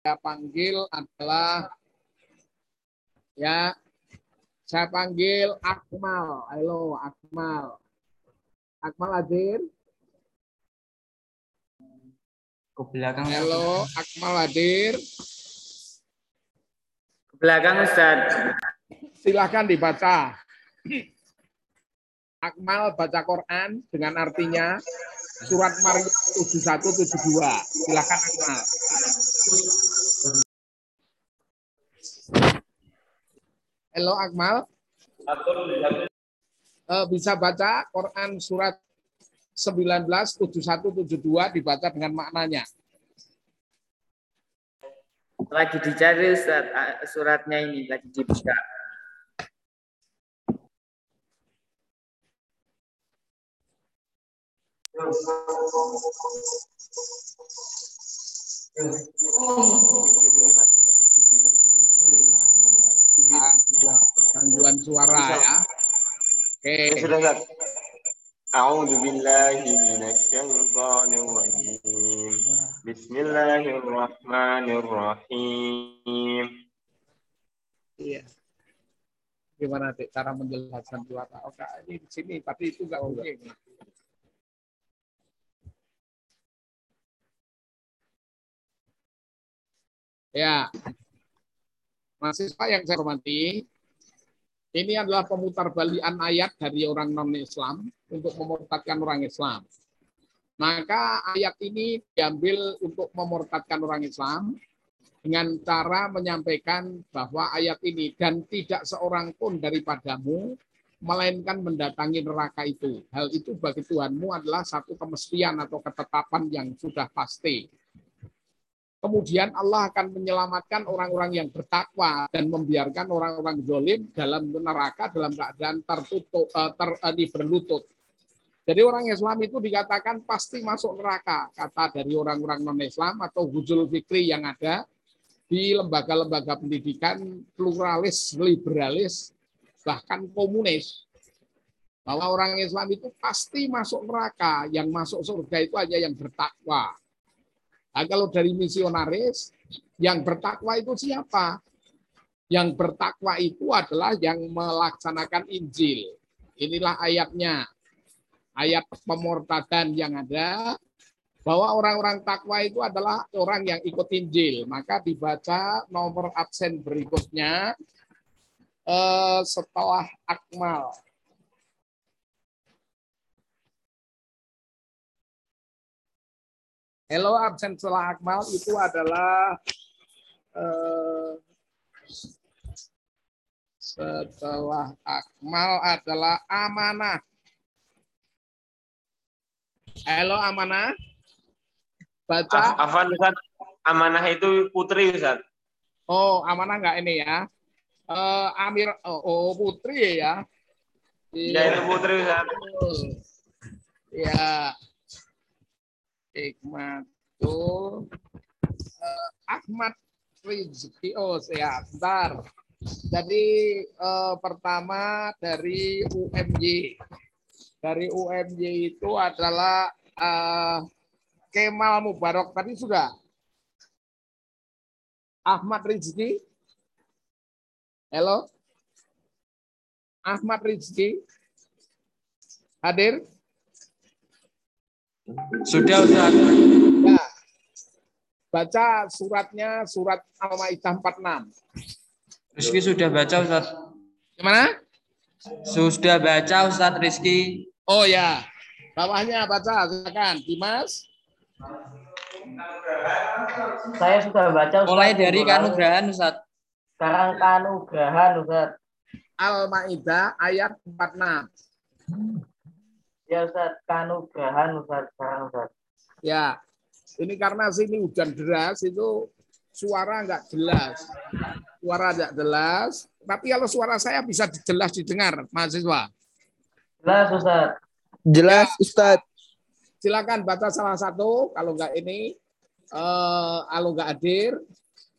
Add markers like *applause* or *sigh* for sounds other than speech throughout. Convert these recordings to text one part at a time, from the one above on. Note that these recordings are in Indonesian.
saya panggil adalah ya saya panggil Akmal. Halo Akmal. Akmal hadir? Ke belakang. Halo Akmal hadir? Ke belakang Ustaz. Silahkan dibaca. Akmal baca Quran dengan artinya surat Maryam 7172. Silahkan Akmal. Halo Akmal. Eh, bisa baca Quran surat 19 7172 dibaca dengan maknanya. Lagi dicari Ustaz ah, suratnya ini lagi dibuka. Gangguan suara ya. Oke. sudah Ustaz. أعوذ بالله من الشيطان الرجيم بسم الله الرحمن الرحيم Iya. Gimana Dek, cara menjelaskan suara? Oh, Kak, ini di sini, tapi itu nggak mungkin. Ya, mahasiswa yang saya hormati, ini adalah pemutar balian ayat dari orang non-Islam untuk memurtadkan orang Islam. Maka ayat ini diambil untuk memurtadkan orang Islam dengan cara menyampaikan bahwa ayat ini dan tidak seorang pun daripadamu melainkan mendatangi neraka itu. Hal itu bagi Tuhanmu adalah satu kemestian atau ketetapan yang sudah pasti. Kemudian Allah akan menyelamatkan orang-orang yang bertakwa dan membiarkan orang-orang zolim dalam neraka dalam keadaan tertutup, eh, ter, eh, berlutut. Jadi orang Islam itu dikatakan pasti masuk neraka, kata dari orang-orang non-Islam atau hujul fikri yang ada di lembaga-lembaga pendidikan pluralis, liberalis, bahkan komunis. Bahwa orang Islam itu pasti masuk neraka, yang masuk surga itu hanya yang bertakwa. Nah, kalau dari misionaris, yang bertakwa itu siapa? Yang bertakwa itu adalah yang melaksanakan Injil. Inilah ayatnya. Ayat pemurtadan yang ada bahwa orang-orang takwa itu adalah orang yang ikut Injil. Maka dibaca nomor absen berikutnya eh, setelah akmal. Hello absen setelah akmal itu adalah eh, setelah akmal adalah amanah. Halo amanah. Baca. Afan Ustaz, amanah itu putri Ustaz. Oh, amanah enggak ini ya? Eh, Amir, oh, oh, putri ya? Ya itu putri Ustaz. Ya. Hikmatul eh, Ahmad Rizki. Oh, ya, bentar. Jadi eh, pertama dari UMY. Dari UMY itu adalah eh, Kemal Mubarok tadi sudah. Ahmad Rizki. Halo. Ahmad Rizki. Hadir? Sudah Ustaz. Ya. Baca suratnya surat Al-Maidah 46. Rizky sudah baca Ustaz. Gimana? Sudah baca Ustaz Rizky. Oh ya. Bawahnya baca silakan. Dimas. Saya sudah baca Ustaz. Mulai dari kanugrahan Ustaz. Sekarang kanugrahan Ustaz. Al-Maidah ayat 46. Ya Ustaz, kanugrahan Ustaz sekarang Ustaz. Ya. Ini karena sini hujan deras itu suara nggak jelas. Suara nggak jelas. Tapi kalau suara saya bisa jelas didengar, mahasiswa. Jelas Ustaz. Jelas Ustadz. Silakan baca salah satu. Kalau nggak ini, eh, kalau nggak hadir,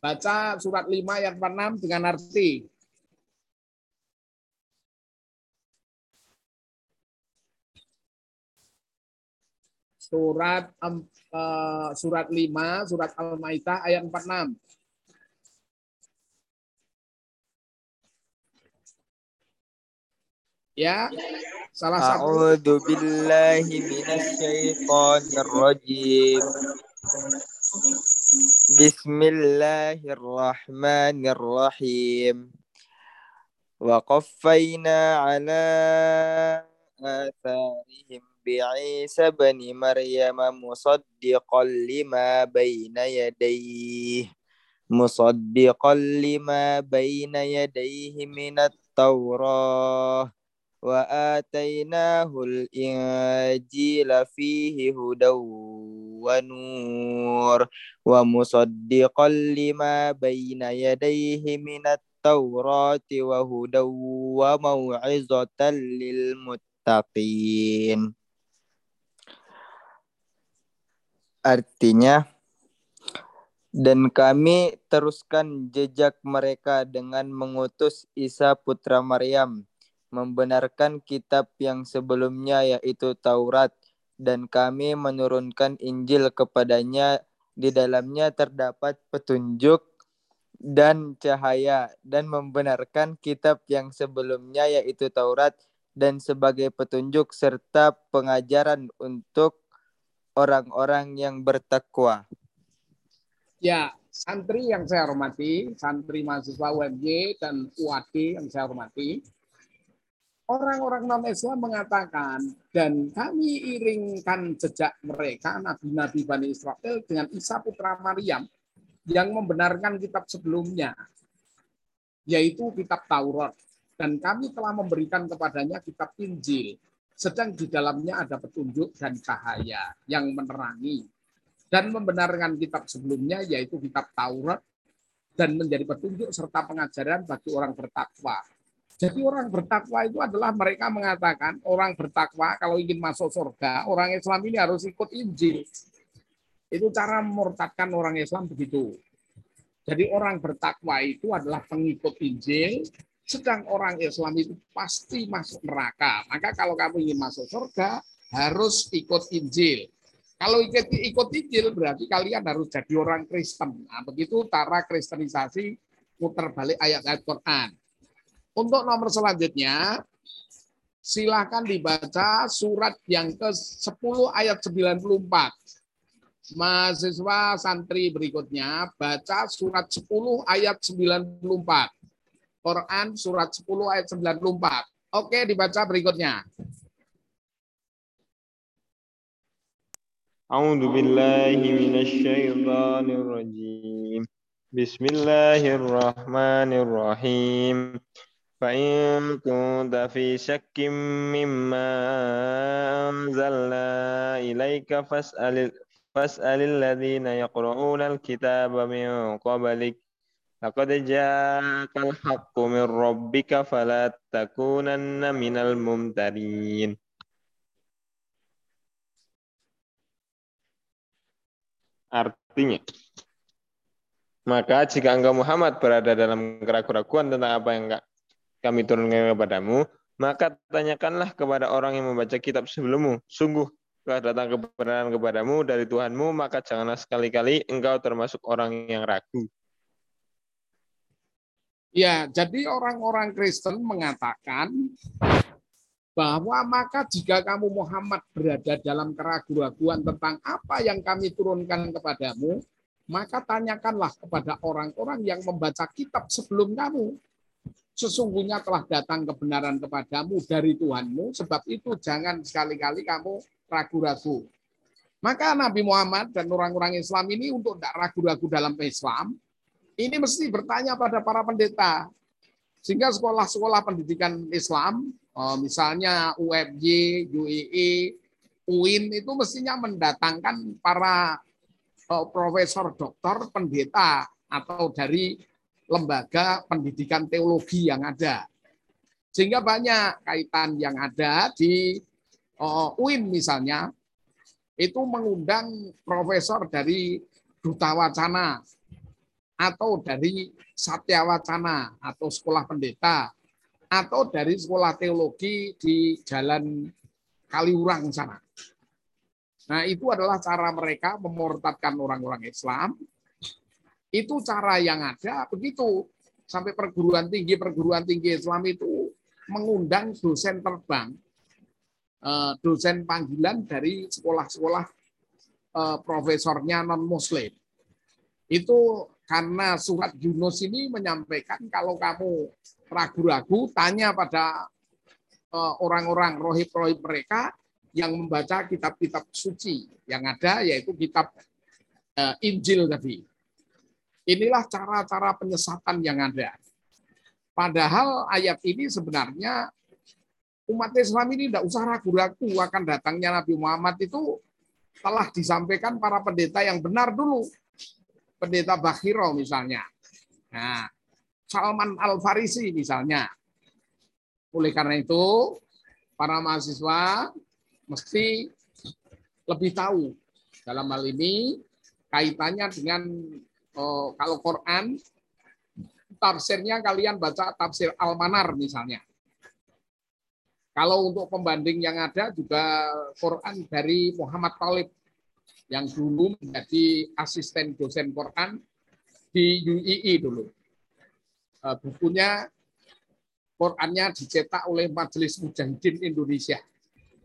baca surat 5 ayat 46 dengan arti. Surat em, eh, surat 5, surat Al-Maidah ayat 46. Ya, salah satu A'udzu billahi minasyaitonir. Bismillahirrahmanirrahim. Wa qaffayna ala atharihim بعيسى بن مريم مصدقا لما بين يديه مصدقا لما بين يديه من التوراه وآتيناه الإنجيل فيه هدى ونور ومصدقا لما بين يديه من التوراة وهدى وموعظة للمتقين. Artinya, dan kami teruskan jejak mereka dengan mengutus Isa putra Maryam membenarkan kitab yang sebelumnya yaitu Taurat dan kami menurunkan Injil kepadanya. Di dalamnya terdapat petunjuk dan cahaya dan membenarkan kitab yang sebelumnya yaitu Taurat dan sebagai petunjuk serta pengajaran untuk orang-orang yang bertakwa. Ya, santri yang saya hormati, santri mahasiswa UMY dan UAD yang saya hormati, orang-orang non-Islam mengatakan, dan kami iringkan jejak mereka, Nabi-Nabi Bani Israel, dengan Isa Putra Maryam, yang membenarkan kitab sebelumnya, yaitu kitab Taurat. Dan kami telah memberikan kepadanya kitab Injil, sedang di dalamnya ada petunjuk dan cahaya yang menerangi. Dan membenarkan kitab sebelumnya, yaitu kitab Taurat, dan menjadi petunjuk serta pengajaran bagi orang bertakwa jadi orang bertakwa itu adalah mereka mengatakan orang bertakwa kalau ingin masuk surga, orang Islam ini harus ikut Injil. Itu cara memurtadkan orang Islam begitu. Jadi orang bertakwa itu adalah pengikut Injil, sedang orang Islam itu pasti masuk neraka. Maka kalau kamu ingin masuk surga, harus ikut Injil. Kalau ikut, ikut Injil berarti kalian harus jadi orang Kristen. Nah, begitu cara kristenisasi putar balik ayat-ayat Quran. Untuk nomor selanjutnya, silahkan dibaca surat yang ke-10 ayat 94. Mahasiswa santri berikutnya baca surat 10 ayat 94. Quran surat 10 ayat 94. Oke, dibaca berikutnya. A'udzu billahi minasyaitonir rajim. Bismillahirrahmanirrahim. فإن كنت في شك مما أنزلنا إليك فاسأل فاسأل الذين يقرؤون الكتاب من قبلك Laqad ja'akal haqqu min rabbika fala takunanna minal mumtarin. Artinya, maka jika engkau Muhammad berada dalam keraguan tentang apa yang enggak kami turunkan kepadamu, maka tanyakanlah kepada orang yang membaca kitab sebelummu. Sungguh, telah datang kebenaran kepadamu dari Tuhanmu, maka janganlah sekali-kali engkau termasuk orang yang ragu. Ya, jadi orang-orang Kristen mengatakan bahwa maka jika kamu Muhammad berada dalam keraguan-raguan tentang apa yang kami turunkan kepadamu, maka tanyakanlah kepada orang-orang yang membaca kitab sebelum kamu sesungguhnya telah datang kebenaran kepadamu dari Tuhanmu, sebab itu jangan sekali-kali kamu ragu-ragu. Maka Nabi Muhammad dan orang-orang Islam ini untuk tidak ragu-ragu dalam Islam, ini mesti bertanya pada para pendeta. Sehingga sekolah-sekolah pendidikan Islam, oh, misalnya UFJ, UII, UIN itu mestinya mendatangkan para oh, profesor, doktor, pendeta, atau dari lembaga pendidikan teologi yang ada. Sehingga banyak kaitan yang ada di uh, UIN misalnya, itu mengundang profesor dari Duta Wacana atau dari Satya Wacana atau sekolah pendeta atau dari sekolah teologi di Jalan Kaliurang sana. Nah, itu adalah cara mereka memurtadkan orang-orang Islam. Itu cara yang ada begitu. Sampai perguruan tinggi perguruan tinggi Islam itu mengundang dosen terbang, eh, dosen panggilan dari sekolah-sekolah eh, profesornya non Muslim. Itu karena surat Yunus ini menyampaikan kalau kamu ragu-ragu tanya pada eh, orang-orang rohib-rohib mereka yang membaca kitab-kitab suci yang ada yaitu kitab uh, Injil tadi. Inilah cara-cara penyesatan yang ada. Padahal ayat ini sebenarnya umat Islam ini tidak usah ragu-ragu akan datangnya Nabi Muhammad itu telah disampaikan para pendeta yang benar dulu. Pendeta Bakhiro misalnya. Nah, Salman Al-Farisi misalnya. Oleh karena itu, para mahasiswa mesti lebih tahu dalam hal ini kaitannya dengan oh, kalau Quran tafsirnya kalian baca tafsir Al-Manar misalnya. Kalau untuk pembanding yang ada juga Quran dari Muhammad Talib yang dulu menjadi asisten dosen Quran di UII dulu. Eh, bukunya Qurannya dicetak oleh Majelis Mujahidin Indonesia.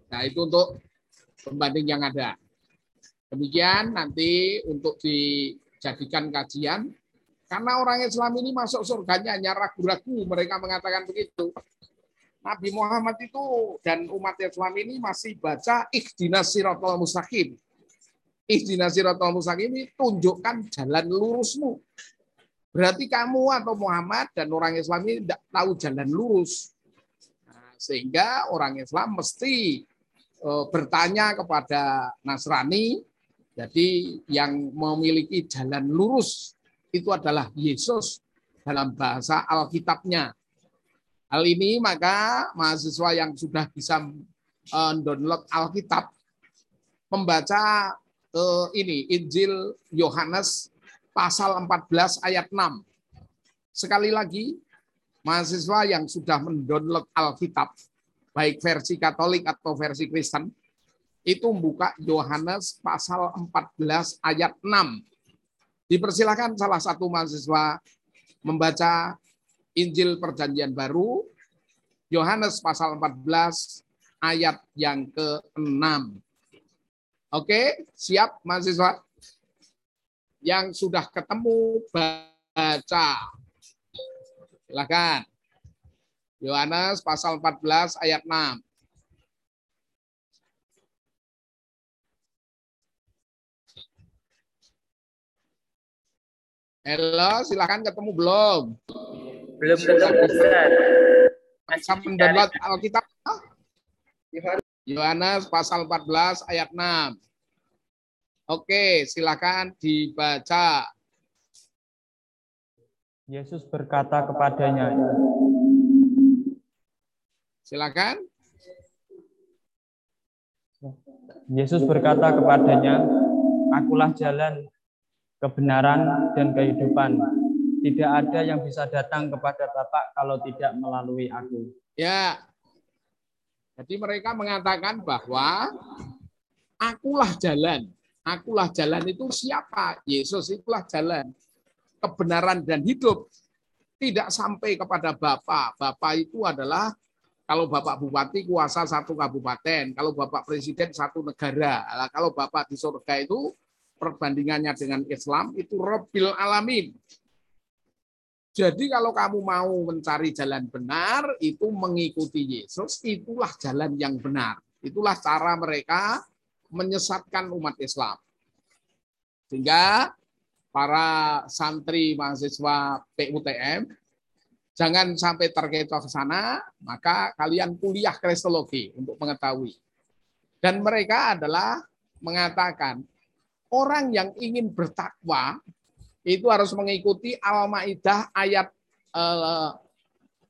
Nah, itu untuk pembanding yang ada. Demikian nanti untuk dijadikan kajian. Karena orang Islam ini masuk surganya hanya ragu-ragu. Mereka mengatakan begitu. Nabi Muhammad itu dan umat Islam ini masih baca ikhdinas siratal mustaqim. Ikhdinas siratal mustaqim ini tunjukkan jalan lurusmu. Berarti kamu atau Muhammad dan orang Islam ini tidak tahu jalan lurus. Nah, sehingga orang Islam mesti Eh, bertanya kepada Nasrani, jadi yang memiliki jalan lurus itu adalah Yesus dalam bahasa Alkitabnya. Hal ini maka mahasiswa yang sudah bisa eh, download Alkitab membaca eh, ini Injil Yohanes pasal 14 ayat 6. Sekali lagi, mahasiswa yang sudah mendownload Alkitab baik versi Katolik atau versi Kristen, itu membuka Yohanes pasal 14 ayat 6. Dipersilakan salah satu mahasiswa membaca Injil Perjanjian Baru, Yohanes pasal 14 ayat yang ke-6. Oke, siap mahasiswa? Yang sudah ketemu baca. Silakan. Yohanes pasal 14 ayat 6. Halo, silakan ketemu belum? Belum ketemu Ustaz. Bisa mendownload Alkitab? Yohanes pasal 14 ayat 6. Oke, silakan dibaca. Yesus berkata kepadanya, Silakan. Yesus berkata kepadanya, Akulah jalan, kebenaran, dan kehidupan. Tidak ada yang bisa datang kepada Bapak kalau tidak melalui aku. Ya. Jadi mereka mengatakan bahwa akulah jalan. Akulah jalan itu siapa? Yesus itulah jalan. Kebenaran dan hidup. Tidak sampai kepada Bapak. Bapak itu adalah kalau Bapak Bupati kuasa satu kabupaten, kalau Bapak Presiden satu negara. Kalau Bapak di surga itu perbandingannya dengan Islam itu Robil Alamin. Jadi kalau kamu mau mencari jalan benar, itu mengikuti Yesus, itulah jalan yang benar. Itulah cara mereka menyesatkan umat Islam. Sehingga para santri mahasiswa PUTM Jangan sampai terkecoh ke sana, maka kalian kuliah kristologi untuk mengetahui. Dan mereka adalah mengatakan orang yang ingin bertakwa itu harus mengikuti Al-Maidah ayat eh,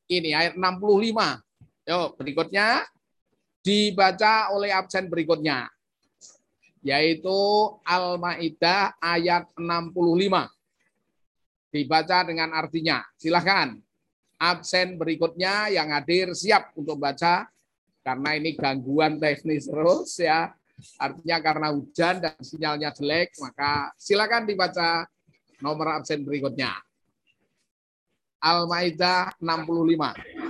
ini ayat 65. Yuk, berikutnya dibaca oleh absen berikutnya yaitu Al-Maidah ayat 65. Dibaca dengan artinya. Silahkan absen berikutnya yang hadir siap untuk baca karena ini gangguan teknis terus ya. Artinya karena hujan dan sinyalnya jelek, maka silakan dibaca nomor absen berikutnya. Al-Maidah 65.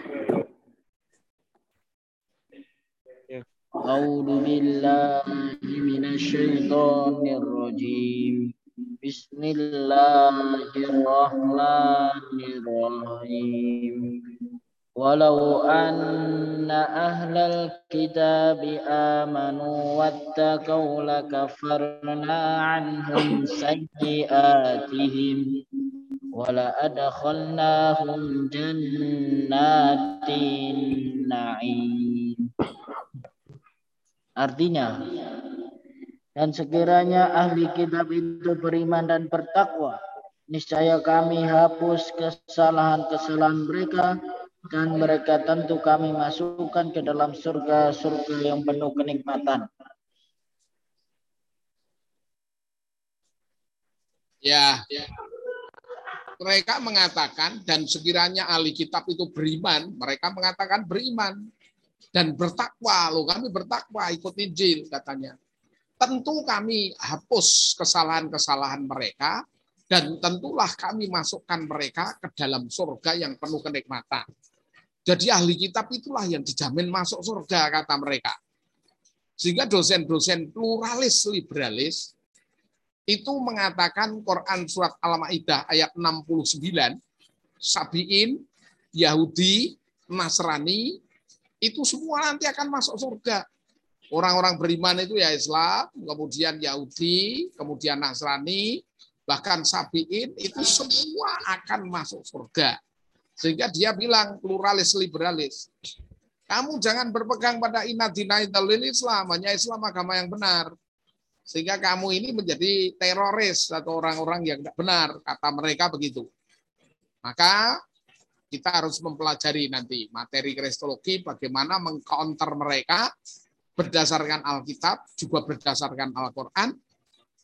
أعوذ بالله من الشيطان الرجيم بسم الله الرحمن الرحيم ولو أن أهل الكتاب آمنوا واتقوا لكفرنا عنهم سيئاتهم ولأدخلناهم جنات النعيم Artinya, dan sekiranya ahli kitab itu beriman dan bertakwa, niscaya kami hapus kesalahan-kesalahan mereka dan mereka tentu kami masukkan ke dalam surga-surga yang penuh kenikmatan. Ya, mereka mengatakan dan sekiranya ahli kitab itu beriman, mereka mengatakan beriman dan bertakwa. Loh, kami bertakwa ikut Injil katanya. Tentu kami hapus kesalahan-kesalahan mereka dan tentulah kami masukkan mereka ke dalam surga yang penuh kenikmatan. Jadi ahli kitab itulah yang dijamin masuk surga kata mereka. Sehingga dosen-dosen pluralis liberalis itu mengatakan Quran surat Al-Maidah ayat 69 Sabiin, Yahudi, Nasrani itu semua nanti akan masuk surga. Orang-orang beriman itu ya Islam, kemudian Yahudi, kemudian Nasrani, bahkan Sabiin itu semua akan masuk surga. Sehingga dia bilang pluralis liberalis. Kamu jangan berpegang pada inadina dalil Islam, hanya Islam agama yang benar. Sehingga kamu ini menjadi teroris atau orang-orang yang tidak benar, kata mereka begitu. Maka kita harus mempelajari nanti materi kristologi bagaimana mengcounter mereka berdasarkan Alkitab, juga berdasarkan Al-Quran,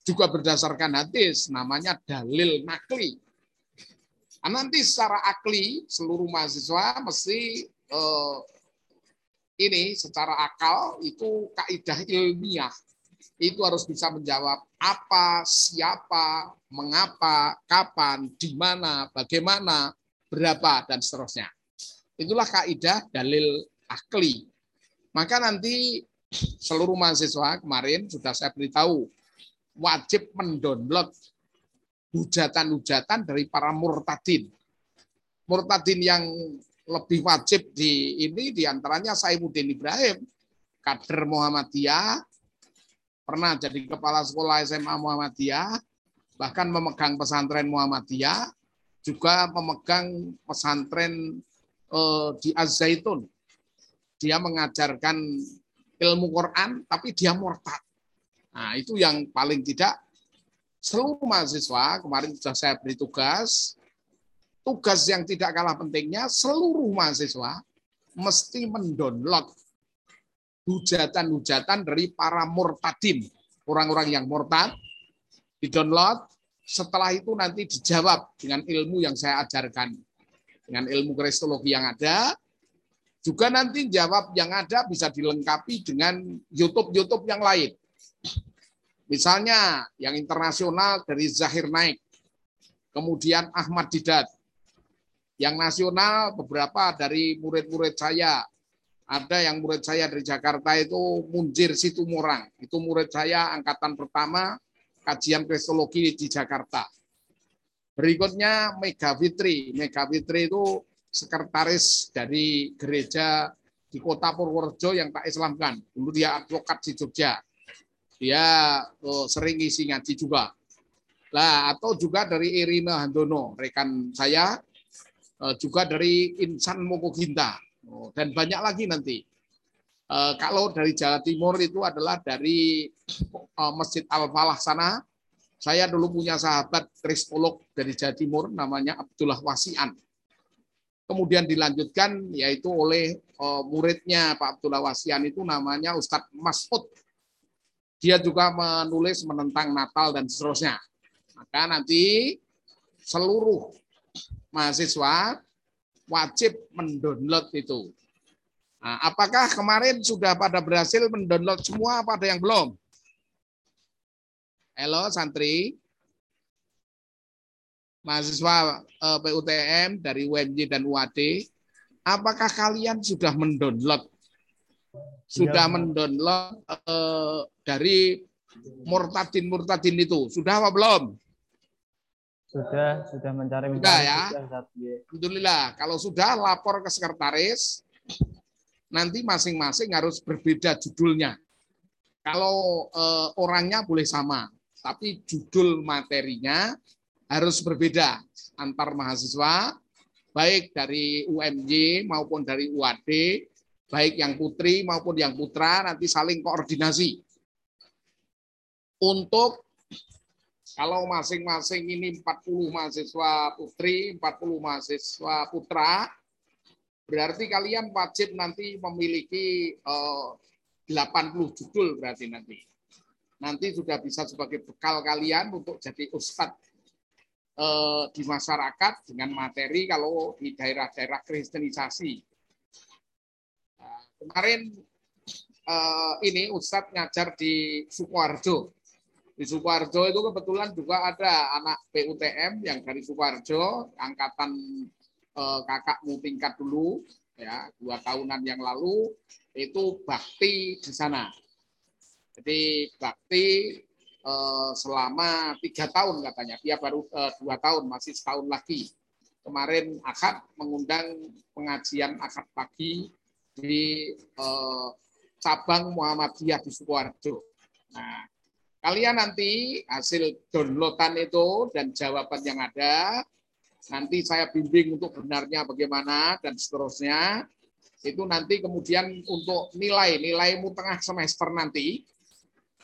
juga berdasarkan hadis, namanya dalil nakli. Nah, nanti secara akli seluruh mahasiswa mesti eh, ini secara akal itu kaidah ilmiah itu harus bisa menjawab apa, siapa, mengapa, kapan, di mana, bagaimana, berapa, dan seterusnya. Itulah kaidah dalil akli. Maka nanti seluruh mahasiswa kemarin sudah saya beritahu wajib mendownload hujatan-hujatan dari para murtadin. Murtadin yang lebih wajib di ini di antaranya Saifuddin Ibrahim, kader Muhammadiyah, pernah jadi kepala sekolah SMA Muhammadiyah, bahkan memegang pesantren Muhammadiyah, juga memegang pesantren eh, di Az-Zaitun. Dia mengajarkan ilmu Quran, tapi dia murtad. Nah, itu yang paling tidak seluruh mahasiswa. Kemarin sudah saya beri tugas. Tugas yang tidak kalah pentingnya seluruh mahasiswa mesti mendownload hujatan-hujatan dari para murtadin orang-orang yang murtad di-download. Setelah itu nanti dijawab dengan ilmu yang saya ajarkan. Dengan ilmu kristologi yang ada. Juga nanti jawab yang ada bisa dilengkapi dengan YouTube-YouTube yang lain Misalnya yang internasional dari Zahir Naik, kemudian Ahmad Didat. Yang nasional beberapa dari murid-murid saya. Ada yang murid saya dari Jakarta itu Munjir Situmorang. Itu murid saya angkatan pertama kajian kristologi di Jakarta. Berikutnya Mega Fitri. Mega Fitri itu sekretaris dari gereja di kota Purworejo yang tak Islamkan. Dulu dia advokat di Jogja dia oh, sering isi ngaji juga. Lah atau juga dari Irina Handono, rekan saya, eh, juga dari Insan Mokoginta, oh, dan banyak lagi nanti. Eh, kalau dari Jawa Timur itu adalah dari eh, Masjid Al Falah sana. Saya dulu punya sahabat kristolog dari Jawa Timur, namanya Abdullah Wasian. Kemudian dilanjutkan yaitu oleh muridnya Pak Abdullah Wasian itu namanya Ustadz Masud dia juga menulis menentang Natal dan seterusnya. Maka nanti seluruh mahasiswa wajib mendownload itu. Nah, apakah kemarin sudah pada berhasil mendownload semua apa ada yang belum? Halo santri. Mahasiswa eh, PUTM dari UMJ dan UAD, apakah kalian sudah mendownload sudah mendownload eh, dari Murtadin Murtadin itu? Sudah apa belum? Sudah, sudah mencari Sudah ya. Iya. Alhamdulillah. Kalau sudah lapor ke sekretaris, nanti masing-masing harus berbeda judulnya. Kalau eh, orangnya boleh sama, tapi judul materinya harus berbeda antar mahasiswa, baik dari UMJ maupun dari UAD, baik yang putri maupun yang putra, nanti saling koordinasi. Untuk kalau masing-masing ini 40 mahasiswa putri, 40 mahasiswa putra, berarti kalian wajib nanti memiliki eh, 80 judul berarti nanti. Nanti sudah bisa sebagai bekal kalian untuk jadi ustadz eh, di masyarakat dengan materi kalau di daerah-daerah kristenisasi. Kemarin eh, ini ustadz ngajar di Sukoharjo. Di Sukoharjo itu kebetulan juga ada anak PUTM yang dari Sukoharjo, angkatan eh, kakakmu tingkat dulu, ya dua tahunan yang lalu itu bakti di sana. Jadi bakti eh, selama tiga tahun katanya, dia baru eh, dua tahun, masih setahun lagi. Kemarin akad mengundang pengajian akad pagi di eh, cabang Muhammadiyah di Sukoharjo. Nah, kalian nanti hasil downloadan itu dan jawaban yang ada nanti saya bimbing untuk benarnya bagaimana dan seterusnya. Itu nanti kemudian untuk nilai nilaimu tengah semester nanti.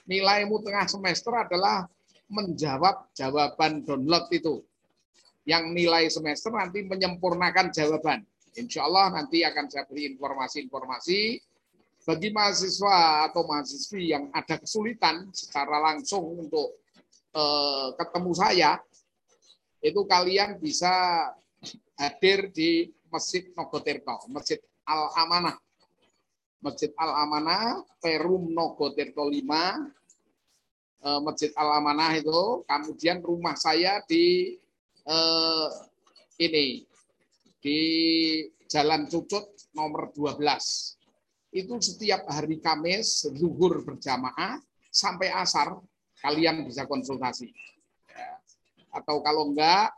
Nilaimu tengah semester adalah menjawab jawaban download itu. Yang nilai semester nanti menyempurnakan jawaban Insya Allah nanti akan saya beri informasi-informasi bagi mahasiswa atau mahasiswi yang ada kesulitan secara langsung untuk eh, ketemu saya itu kalian bisa hadir di Masjid Nogotirto, Masjid Al Amanah. Masjid Al Amanah, Perum Nogotirto 5, eh, Masjid Al Amanah itu, kemudian rumah saya di eh, ini di Jalan Cucut nomor 12. Itu setiap hari Kamis zuhur berjamaah sampai asar kalian bisa konsultasi atau kalau enggak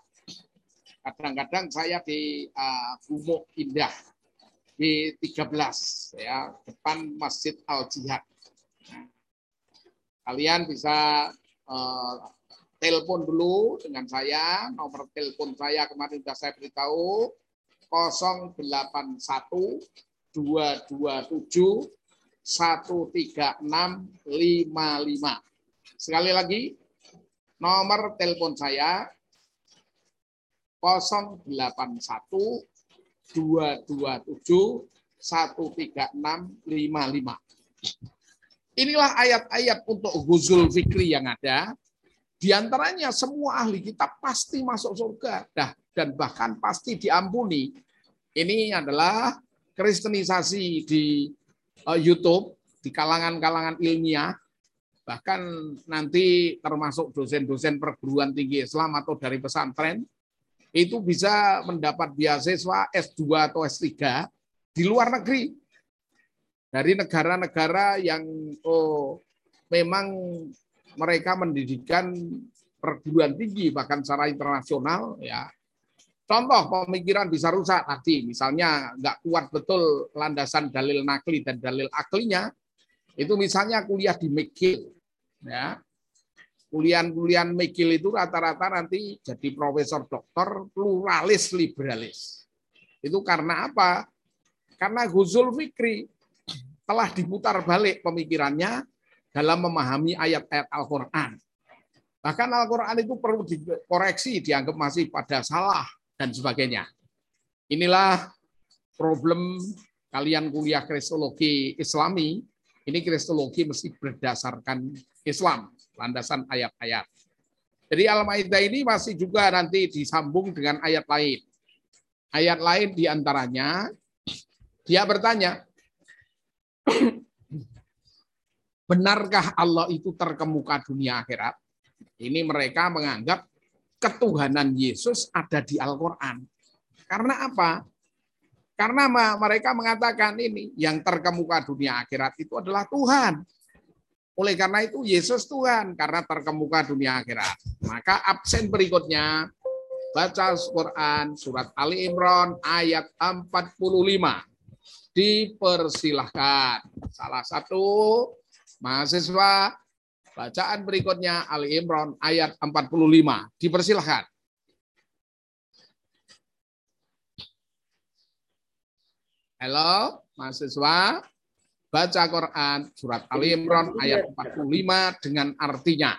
kadang-kadang saya di uh, Indah di 13 ya depan Masjid Al Jihad. Nah, kalian bisa uh, telepon dulu dengan saya nomor telepon saya kemarin sudah saya beritahu 081 227 13655. Sekali lagi nomor telepon saya 081 227 13655. Inilah ayat-ayat untuk Ghuzul Fikri yang ada. Di antaranya semua ahli kitab pasti masuk surga dah dan bahkan pasti diampuni. Ini adalah kristenisasi di uh, YouTube di kalangan-kalangan ilmiah bahkan nanti termasuk dosen-dosen perguruan tinggi Islam atau dari pesantren itu bisa mendapat beasiswa S2 atau S3 di luar negeri dari negara-negara yang oh, memang mereka mendidikan perguruan tinggi bahkan secara internasional ya contoh pemikiran bisa rusak nanti misalnya nggak kuat betul landasan dalil nakli dan dalil aklinya itu misalnya kuliah di McGill ya. Kuliah-kuliah McGill itu rata-rata nanti jadi profesor doktor pluralis liberalis. Itu karena apa? Karena Ghuzul Fikri telah diputar balik pemikirannya dalam memahami ayat-ayat Al-Quran. Bahkan Al-Quran itu perlu dikoreksi, dianggap masih pada salah, dan sebagainya. Inilah problem kalian kuliah kristologi islami, ini kristologi mesti berdasarkan Islam, landasan ayat-ayat. Jadi Al-Maidah ini masih juga nanti disambung dengan ayat lain. Ayat lain di antaranya, dia bertanya, *clears throat* Benarkah Allah itu terkemuka dunia akhirat? Ini mereka menganggap ketuhanan Yesus ada di Al-Quran. Karena apa? Karena mereka mengatakan ini, yang terkemuka dunia akhirat itu adalah Tuhan. Oleh karena itu Yesus Tuhan, karena terkemuka dunia akhirat. Maka absen berikutnya, baca Quran surat Ali Imran ayat 45. Dipersilahkan. Salah satu mahasiswa bacaan berikutnya Ali Imran ayat 45. Dipersilahkan. Halo, mahasiswa. Baca Quran surat Ali Imran ayat 45 dengan artinya.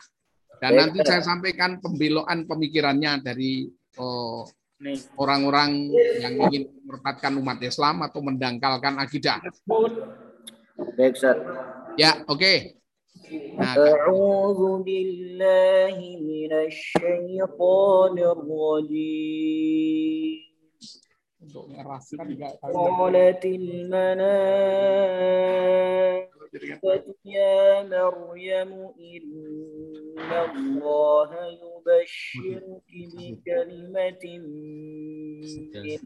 Dan nanti saya sampaikan pembeloan pemikirannya dari oh, orang-orang yang ingin merupakan umat Islam atau mendangkalkan akidah. Baik. Ya, oke. Okay. Nah, أعوذ بالله من الشيطان الرجيم. قالت الملائكة يا مريم إن الله يبشرك بكلمة منه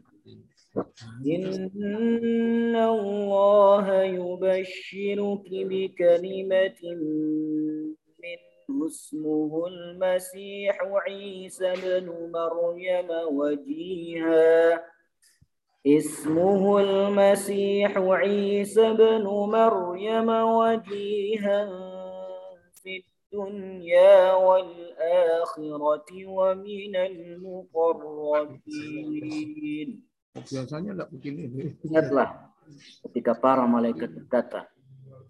إن الله يبشرك بكلمة منه اسمه المسيح عيسى بن مريم وجيها. اسمه المسيح عيسى بن مريم وجيها في الدنيا والآخرة ومن المقربين. Biasanya enggak begini. Ingatlah ketika para malaikat berkata,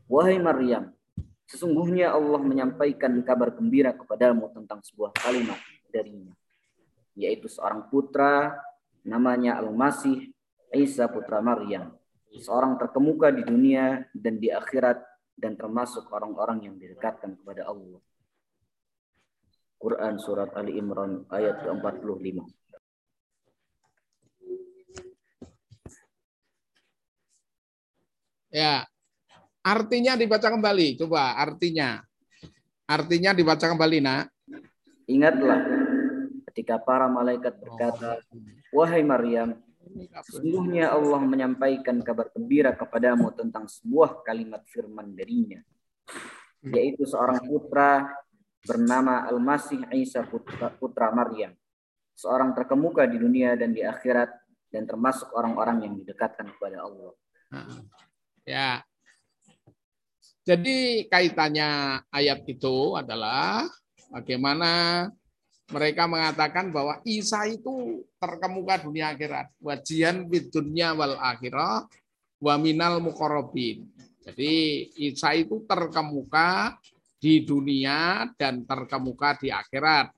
Wahai Maryam, sesungguhnya Allah menyampaikan kabar gembira kepadamu tentang sebuah kalimat darinya, yaitu seorang putra namanya Al-Masih Isa putra Maryam, seorang terkemuka di dunia dan di akhirat dan termasuk orang-orang yang didekatkan kepada Allah. Quran Surat Ali Imran ayat ke-45. Ya. Artinya dibaca kembali. Coba artinya. Artinya dibaca kembali, Nak. Ingatlah ketika para malaikat berkata, Wahai Maryam, sesungguhnya Allah menyampaikan kabar gembira kepadamu tentang sebuah kalimat firman darinya, yaitu seorang putra bernama Al-Masih Isa putra, putra Maryam, seorang terkemuka di dunia dan di akhirat dan termasuk orang-orang yang didekatkan kepada Allah. Ya. Jadi kaitannya ayat itu adalah bagaimana mereka mengatakan bahwa Isa itu terkemuka dunia akhirat. Wajian bid dunya wal akhirah wa minal muqarrabin. Jadi Isa itu terkemuka di dunia dan terkemuka di akhirat.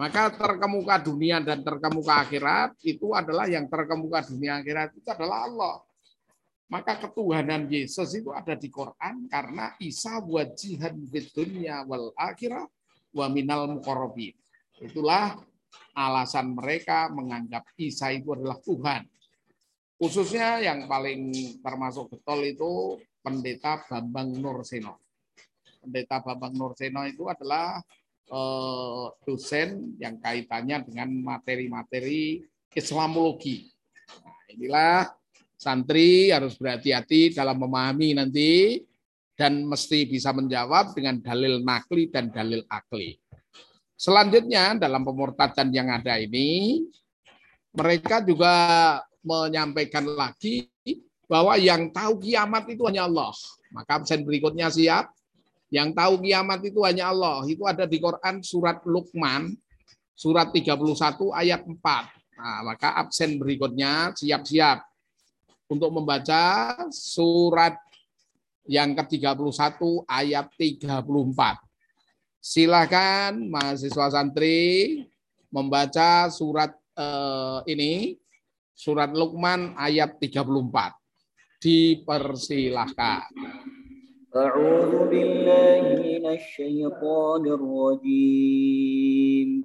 Maka terkemuka dunia dan terkemuka akhirat itu adalah yang terkemuka dunia akhirat itu adalah Allah. Maka ketuhanan Yesus itu ada di Quran karena Isa wajihan bid dunya wal akhirah wa minal muqarrabin. Itulah alasan mereka menganggap Isa itu adalah Tuhan. Khususnya yang paling termasuk betul itu pendeta Bambang Nurseno. Pendeta Bambang Nurseno itu adalah eh, dosen yang kaitannya dengan materi-materi Islamologi. Nah, inilah santri harus berhati-hati dalam memahami nanti dan mesti bisa menjawab dengan dalil nakli dan dalil akli. Selanjutnya dalam pemurtadan yang ada ini, mereka juga menyampaikan lagi bahwa yang tahu kiamat itu hanya Allah. Maka absen berikutnya siap. Yang tahu kiamat itu hanya Allah. Itu ada di Quran surat Luqman, surat 31 ayat 4. Nah, maka absen berikutnya siap-siap untuk membaca surat yang ke-31 ayat 34. Silakan mahasiswa santri membaca surat eh, ini surat Luqman ayat 34. Dipersilahkan. A'udzu billahi minasy syaithanir rajim.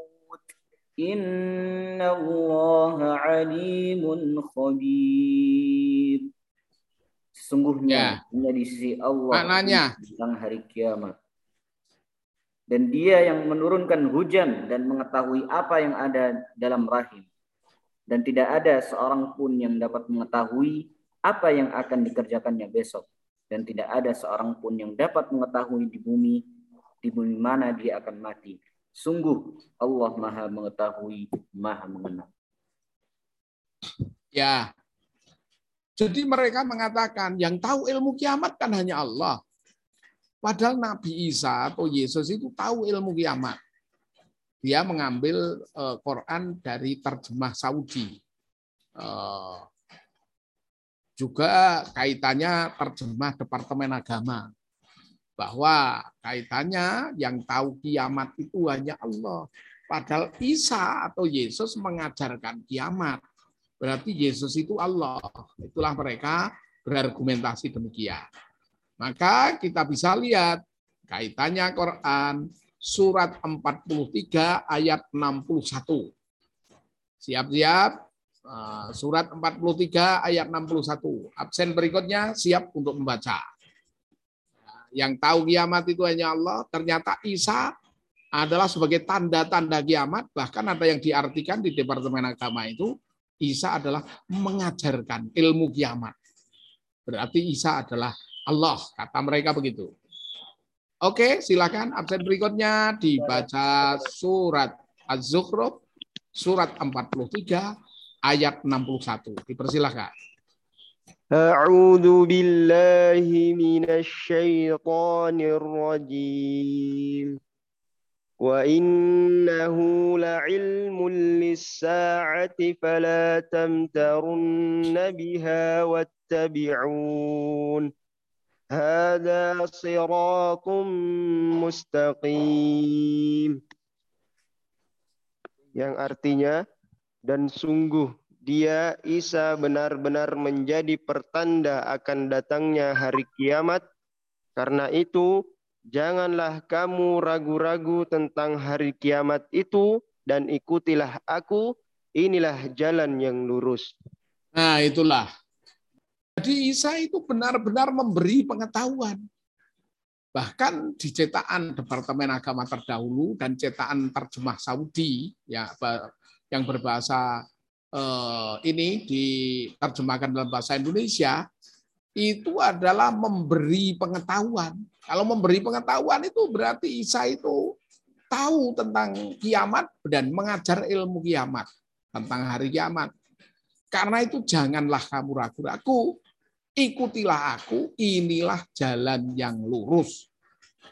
إن الله عليم خبير Sesungguhnya Ya. hanya di sisi Allah Maknanya. tentang hari kiamat. Dan dia yang menurunkan hujan dan mengetahui apa yang ada dalam rahim. Dan tidak ada seorang pun yang dapat mengetahui apa yang akan dikerjakannya besok. Dan tidak ada seorang pun yang dapat mengetahui di bumi, di bumi mana dia akan mati. Sungguh Allah maha mengetahui, maha mengenal. Ya. Jadi mereka mengatakan yang tahu ilmu kiamat kan hanya Allah. Padahal Nabi Isa atau Yesus itu tahu ilmu kiamat. Dia mengambil eh, Quran dari terjemah Saudi. Eh, juga kaitannya terjemah Departemen Agama. Bahwa kaitannya yang tahu kiamat itu hanya Allah. Padahal Isa atau Yesus mengajarkan kiamat. Berarti Yesus itu Allah. Itulah mereka berargumentasi demikian. Maka kita bisa lihat kaitannya Quran surat 43 ayat 61. Siap-siap eh, surat 43 ayat 61. Absen berikutnya siap untuk membaca. Yang tahu kiamat itu hanya Allah, ternyata Isa adalah sebagai tanda-tanda kiamat, bahkan ada yang diartikan di Departemen Agama itu Isa adalah mengajarkan ilmu kiamat. Berarti Isa adalah Allah, kata mereka begitu. Oke, silakan absen berikutnya dibaca surat Az-Zukhruf surat 43 ayat 61. Dipersilakan. أعوذ بالله من الشيطان الرجيم. وإنه لعلم للساعة فلا تمترن بها واتبعون. هذا صراط مستقيم. Yang artinya dan sungguh dia Isa benar-benar menjadi pertanda akan datangnya hari kiamat karena itu janganlah kamu ragu-ragu tentang hari kiamat itu dan ikutilah aku inilah jalan yang lurus Nah, itulah. Jadi Isa itu benar-benar memberi pengetahuan. Bahkan di cetakan Departemen Agama terdahulu dan cetakan terjemah Saudi ya yang berbahasa ini diterjemahkan dalam bahasa Indonesia itu adalah memberi pengetahuan. Kalau memberi pengetahuan itu berarti Isa itu tahu tentang kiamat dan mengajar ilmu kiamat tentang hari kiamat. Karena itu janganlah kamu ragu-ragu, ikutilah aku, inilah jalan yang lurus.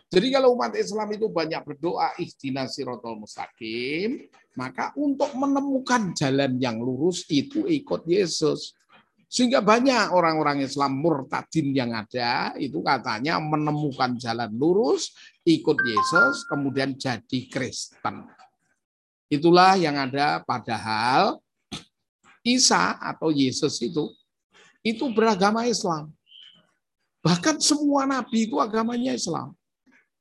Jadi kalau umat Islam itu banyak berdoa ihdinas sirotol mustaqim, maka untuk menemukan jalan yang lurus itu ikut Yesus. Sehingga banyak orang-orang Islam murtadin yang ada itu katanya menemukan jalan lurus, ikut Yesus, kemudian jadi Kristen. Itulah yang ada padahal Isa atau Yesus itu itu beragama Islam. Bahkan semua nabi itu agamanya Islam.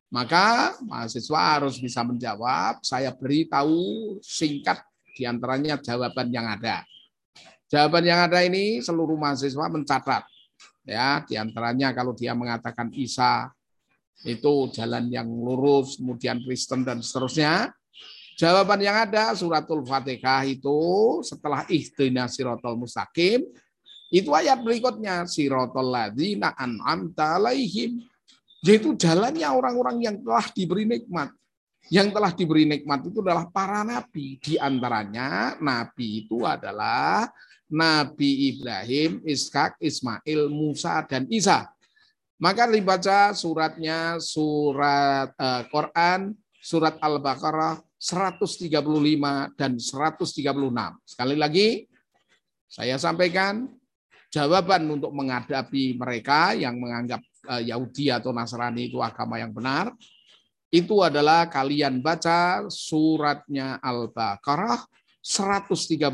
Maka mahasiswa harus bisa menjawab, saya beritahu singkat di antaranya jawaban yang ada. Jawaban yang ada ini seluruh mahasiswa mencatat. Ya, di antaranya kalau dia mengatakan Isa itu jalan yang lurus, kemudian Kristen dan seterusnya. Jawaban yang ada suratul Fatihah itu setelah ihdina sirotol mustaqim itu ayat berikutnya sirotol ladzina an'amta alaihim yaitu jalannya orang-orang yang telah diberi nikmat. Yang telah diberi nikmat itu adalah para nabi. Di antaranya nabi itu adalah Nabi Ibrahim, Ishak, Ismail, Musa, dan Isa. Maka dibaca suratnya surat eh, Quran, surat Al-Baqarah 135 dan 136. Sekali lagi saya sampaikan jawaban untuk menghadapi mereka yang menganggap Eh, Yahudi atau Nasrani itu agama yang benar, itu adalah kalian baca suratnya Al-Baqarah 135,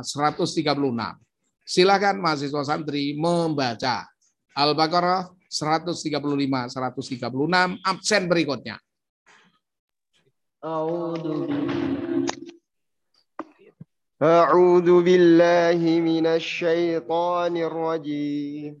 136. Silakan mahasiswa santri membaca Al-Baqarah 135, 136, absen berikutnya. A'udzu billahi minasy syaithanir rajim.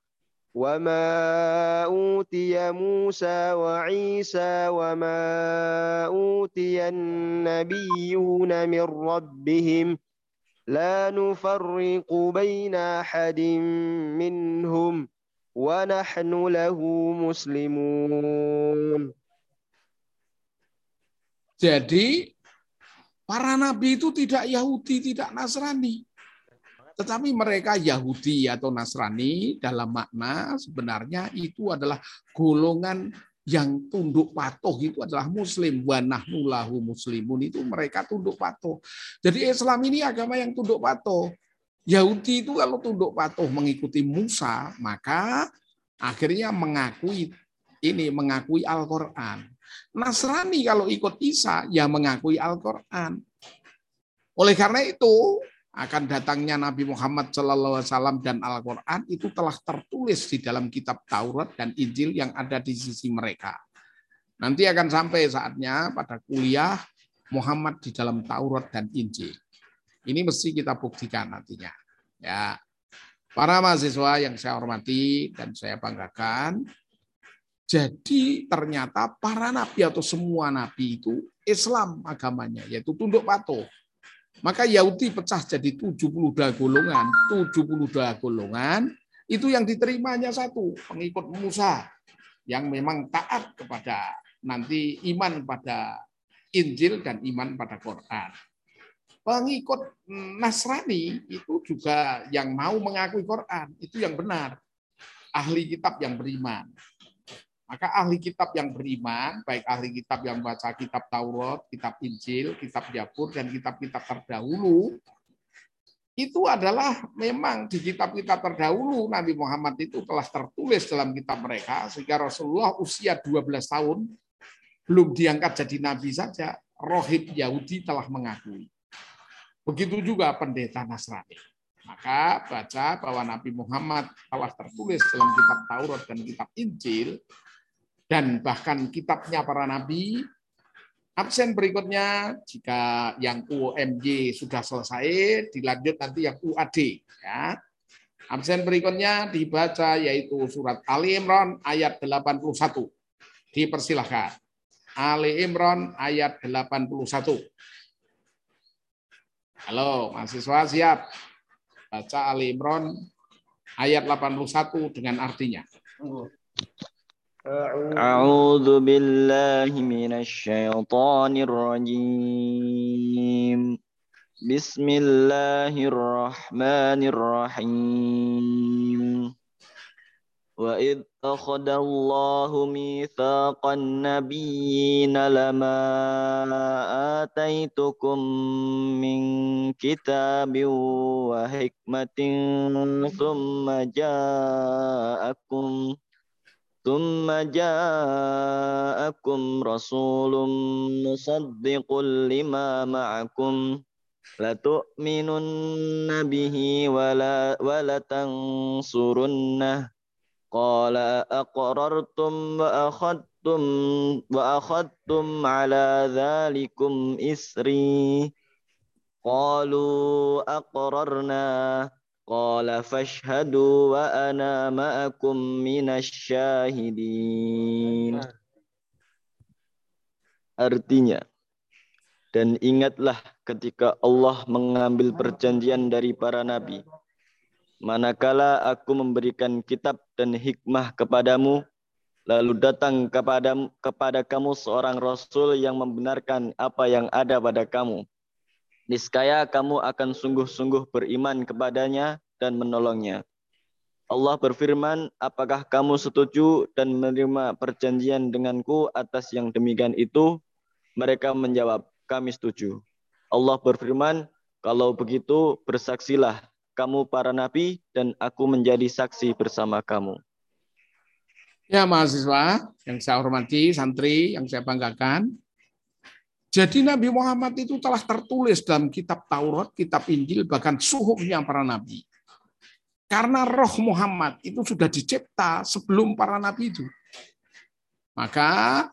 وما أوتي موسى وعيسى وما أوتي النبيون من ربهم لا نفرق بين أحد منهم ونحن له مسلمون Jadi para nabi itu tidak Yahudi, tidak Nasrani. Tetapi mereka Yahudi atau Nasrani dalam makna sebenarnya itu adalah golongan yang tunduk patuh itu adalah muslim wa nahnu lahu muslimun itu mereka tunduk patuh. Jadi Islam ini agama yang tunduk patuh. Yahudi itu kalau tunduk patuh mengikuti Musa, maka akhirnya mengakui ini mengakui Al-Qur'an. Nasrani kalau ikut Isa ya mengakui Al-Qur'an. Oleh karena itu, akan datangnya Nabi Muhammad SAW dan Al-Quran itu telah tertulis di dalam kitab Taurat dan Injil yang ada di sisi mereka. Nanti akan sampai saatnya pada kuliah Muhammad di dalam Taurat dan Injil. Ini mesti kita buktikan nantinya. Ya, para mahasiswa yang saya hormati dan saya banggakan, jadi ternyata para nabi atau semua nabi itu Islam agamanya, yaitu tunduk patuh. Maka Yahudi pecah jadi 72 golongan. 72 golongan itu yang diterimanya satu, pengikut Musa yang memang taat kepada nanti iman pada Injil dan iman pada Quran. Pengikut Nasrani itu juga yang mau mengakui Quran, itu yang benar. Ahli kitab yang beriman. Maka ahli kitab yang beriman, baik ahli kitab yang baca kitab Taurat, kitab Injil, kitab Jabur, dan kitab-kitab terdahulu, itu adalah memang di kitab-kitab terdahulu Nabi Muhammad itu telah tertulis dalam kitab mereka, sehingga Rasulullah usia 12 tahun belum diangkat jadi nabi saja, rohib Yahudi telah mengakui. Begitu juga pendeta Nasrani. Maka baca bahwa Nabi Muhammad telah tertulis dalam kitab Taurat dan kitab Injil, dan bahkan kitabnya para nabi. Absen berikutnya jika yang UMY sudah selesai dilanjut nanti yang UAD ya. Absen berikutnya dibaca yaitu surat Ali Imran ayat 81. Dipersilahkan. Ali Imran ayat 81. Halo, mahasiswa siap? Baca Ali Imran ayat 81 dengan artinya. أعوذ بالله من الشيطان الرجيم. بسم الله الرحمن الرحيم. وإذ أخذ الله ميثاق النبيين لما آتيتكم من كتاب وحكمة ثم جاءكم ثم جاءكم رسول مصدق لما معكم لتؤمنن به ولا ولتنصرنه قال أقررتم وأخذتم وأخذتم على ذلكم إسري قالوا أقررنا Qala fashhadu wa ana ma'akum minasyahidin. Artinya, dan ingatlah ketika Allah mengambil perjanjian dari para nabi. Manakala aku memberikan kitab dan hikmah kepadamu, lalu datang kepada kepada kamu seorang rasul yang membenarkan apa yang ada pada kamu. Niscaya kamu akan sungguh-sungguh beriman kepadanya dan menolongnya. Allah berfirman, apakah kamu setuju dan menerima perjanjian denganku atas yang demikian itu? Mereka menjawab, kami setuju. Allah berfirman, kalau begitu bersaksilah kamu para nabi dan aku menjadi saksi bersama kamu. Ya mahasiswa yang saya hormati, santri yang saya banggakan. Jadi Nabi Muhammad itu telah tertulis dalam kitab Taurat, kitab Injil, bahkan suhufnya para nabi. Karena roh Muhammad itu sudah dicipta sebelum para nabi itu. Maka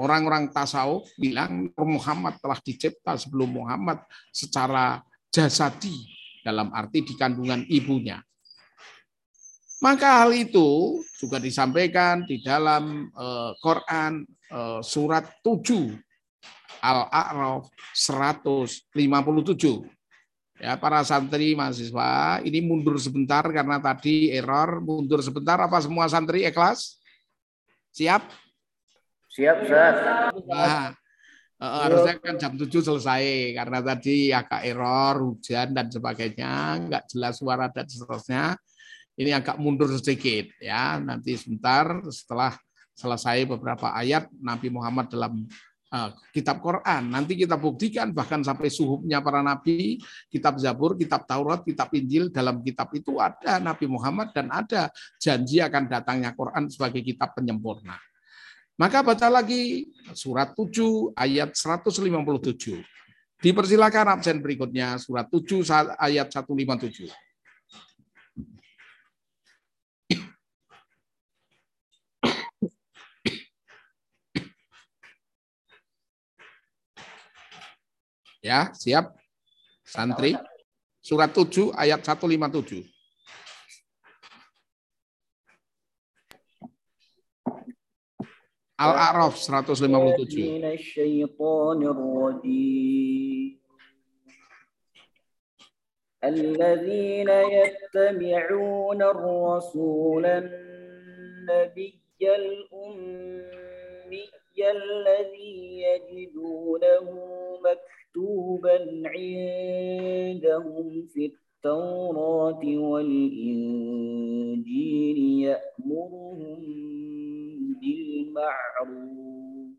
orang-orang tasawuf bilang Muhammad telah dicipta sebelum Muhammad secara jasadi dalam arti di kandungan ibunya. Maka hal itu juga disampaikan di dalam uh, Quran uh, surat 7 Al-A'raf 157. Ya, para santri mahasiswa, ini mundur sebentar karena tadi error, mundur sebentar apa semua santri ikhlas? Siap? Siap, Ustaz. Nah, harusnya kan jam 7 selesai karena tadi agak error, hujan dan sebagainya, nggak jelas suara dan seterusnya. Ini agak mundur sedikit ya. Nanti sebentar setelah selesai beberapa ayat Nabi Muhammad dalam uh, kitab Quran. Nanti kita buktikan bahkan sampai suhubnya para nabi, kitab Zabur, kitab Taurat, kitab Injil dalam kitab itu ada Nabi Muhammad dan ada janji akan datangnya Quran sebagai kitab penyempurna. Maka baca lagi surat 7 ayat 157. Dipersilakan absen berikutnya surat 7 ayat 157. Ya, siap? Santri. Surat 7 ayat 157. Al-A'raf 157. الذين يتبعون الرسول النبي الأمي الذي يجدونه مكتوبا عندهم في التوراة والإنجيل يأمرهم بالمعروف.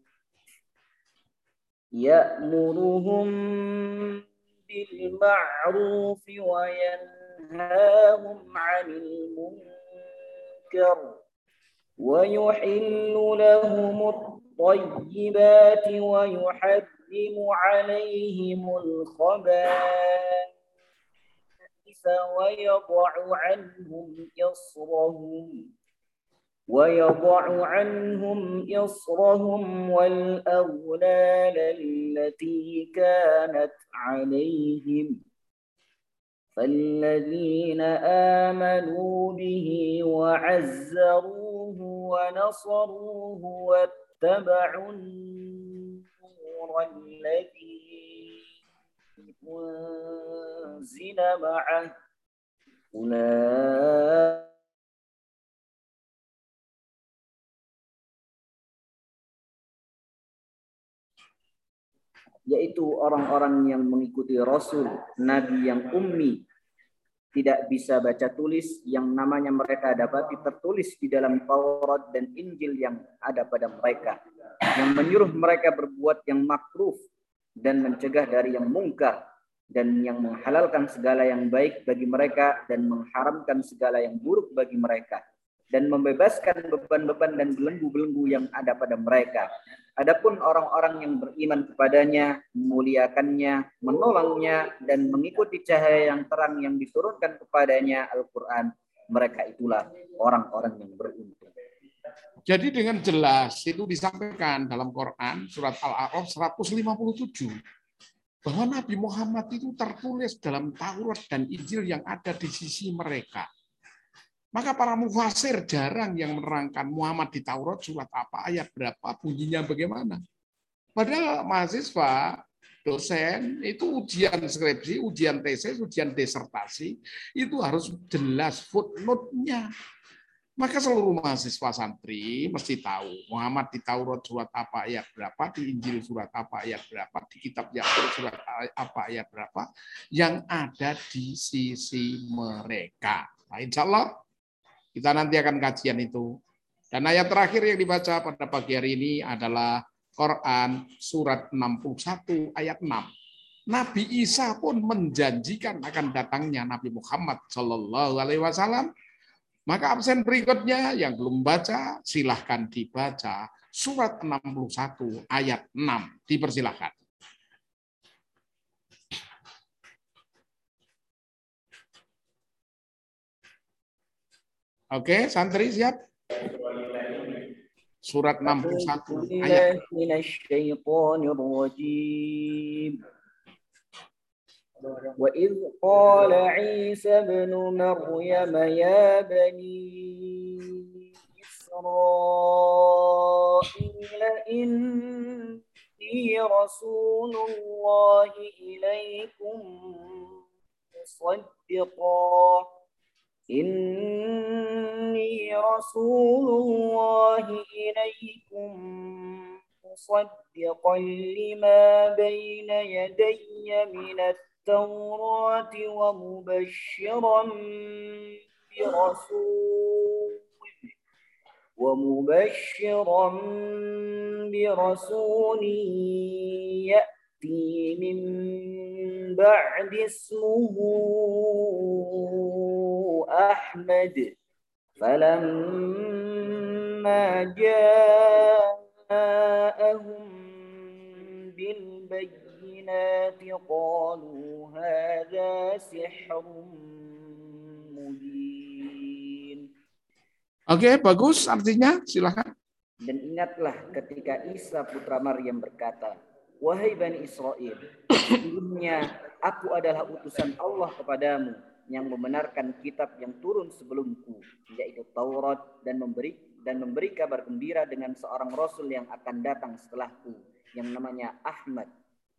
يأمرهم بالمعروف وينهاهم عن المنكر ويحل لهم الطيبات ويحرم عليهم الخبائث ويضع عنهم إصرهم ويضع عنهم إصرهم والأغلال التي كانت عليهم. فالذين آمنوا به وعزروه ونصروه واتبعوا النور الذي أنزل معه أولئك yaitu orang-orang yang mengikuti Rasul, Nabi yang ummi, tidak bisa baca tulis yang namanya mereka dapati tertulis di dalam Taurat dan Injil yang ada pada mereka, yang menyuruh mereka berbuat yang makruh dan mencegah dari yang mungkar dan yang menghalalkan segala yang baik bagi mereka dan mengharamkan segala yang buruk bagi mereka dan membebaskan beban-beban dan belenggu-belenggu yang ada pada mereka. Adapun orang-orang yang beriman kepadanya, memuliakannya, menolongnya, dan mengikuti cahaya yang terang yang diturunkan kepadanya Al-Quran, mereka itulah orang-orang yang beruntung. Jadi dengan jelas itu disampaikan dalam Quran surat Al-A'raf 157. bahwa Nabi Muhammad itu tertulis dalam Taurat dan Injil yang ada di sisi mereka. Maka para mufasir jarang yang menerangkan Muhammad di Taurat surat apa, ayat berapa, bunyinya bagaimana. Padahal mahasiswa, dosen, itu ujian skripsi, ujian tesis, ujian disertasi, itu harus jelas footnote-nya. Maka seluruh mahasiswa santri mesti tahu Muhammad di Taurat surat apa ayat berapa, di Injil surat apa ayat berapa, di kitab Yakub surat apa ayat berapa, yang ada di sisi mereka. Nah, insya Allah kita nanti akan kajian itu. Dan ayat terakhir yang dibaca pada pagi hari ini adalah Quran surat 61 ayat 6. Nabi Isa pun menjanjikan akan datangnya Nabi Muhammad Shallallahu Alaihi Wasallam. Maka absen berikutnya yang belum baca silahkan dibaca surat 61 ayat 6 dipersilahkan. Oke, santri siap? Surat 61 ayat وإذ قال عيسى ابن مريم يا بني إسرائيل إني رسول الله إليكم مصدقا إني رسول الله إليكم مصدقا لما بين يدي من التوراة ومبشرا برسول ومبشرا برسول يأتي من بعد اسمه أحمد. فلما جاءهم بالبينات قالوا هذا سحر مبين Oke, bagus artinya. Silakan. Dan ingatlah ketika Isa putra Maryam berkata, Wahai Bani Israel, sesungguhnya aku adalah utusan Allah kepadamu yang membenarkan kitab yang turun sebelumku, yaitu Taurat dan memberi dan memberi kabar gembira dengan seorang rasul yang akan datang setelahku, yang namanya Ahmad.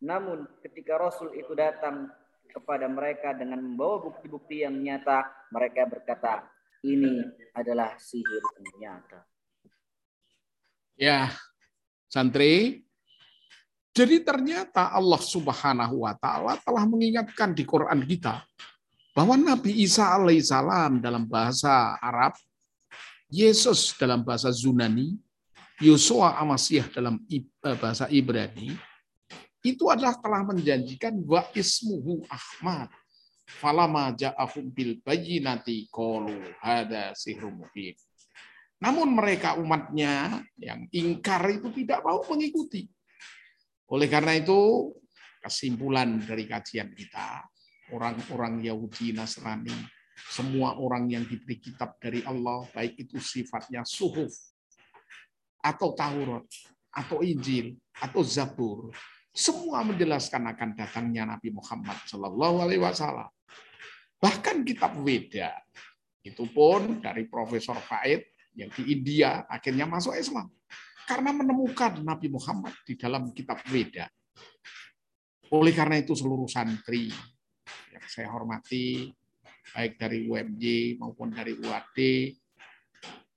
namun ketika rasul itu datang kepada mereka dengan membawa bukti-bukti yang nyata, mereka berkata, ini adalah sihir yang nyata. Ya, santri. Jadi ternyata Allah Subhanahu wa taala telah mengingatkan di Quran kita bahwa Nabi Isa alaihissalam dalam bahasa Arab, Yesus dalam bahasa Zunani, Yosua Amasyah dalam bahasa Ibrani, itu adalah telah menjanjikan wa ismuhu Ahmad. Falama ja'ahum bil bayyinati qalu hada sihrum mubin. Namun mereka umatnya yang ingkar itu tidak mau mengikuti. Oleh karena itu, kesimpulan dari kajian kita, orang-orang Yahudi Nasrani, semua orang yang diberi kitab dari Allah, baik itu sifatnya suhuf, atau Taurat, atau Injil, atau Zabur, semua menjelaskan akan datangnya Nabi Muhammad Shallallahu Alaihi Wasallam. Bahkan kitab Weda, itu pun dari Profesor Faid yang di India akhirnya masuk Islam karena menemukan Nabi Muhammad di dalam kitab Weda. Oleh karena itu seluruh santri yang saya hormati, baik dari UMJ maupun dari UAD,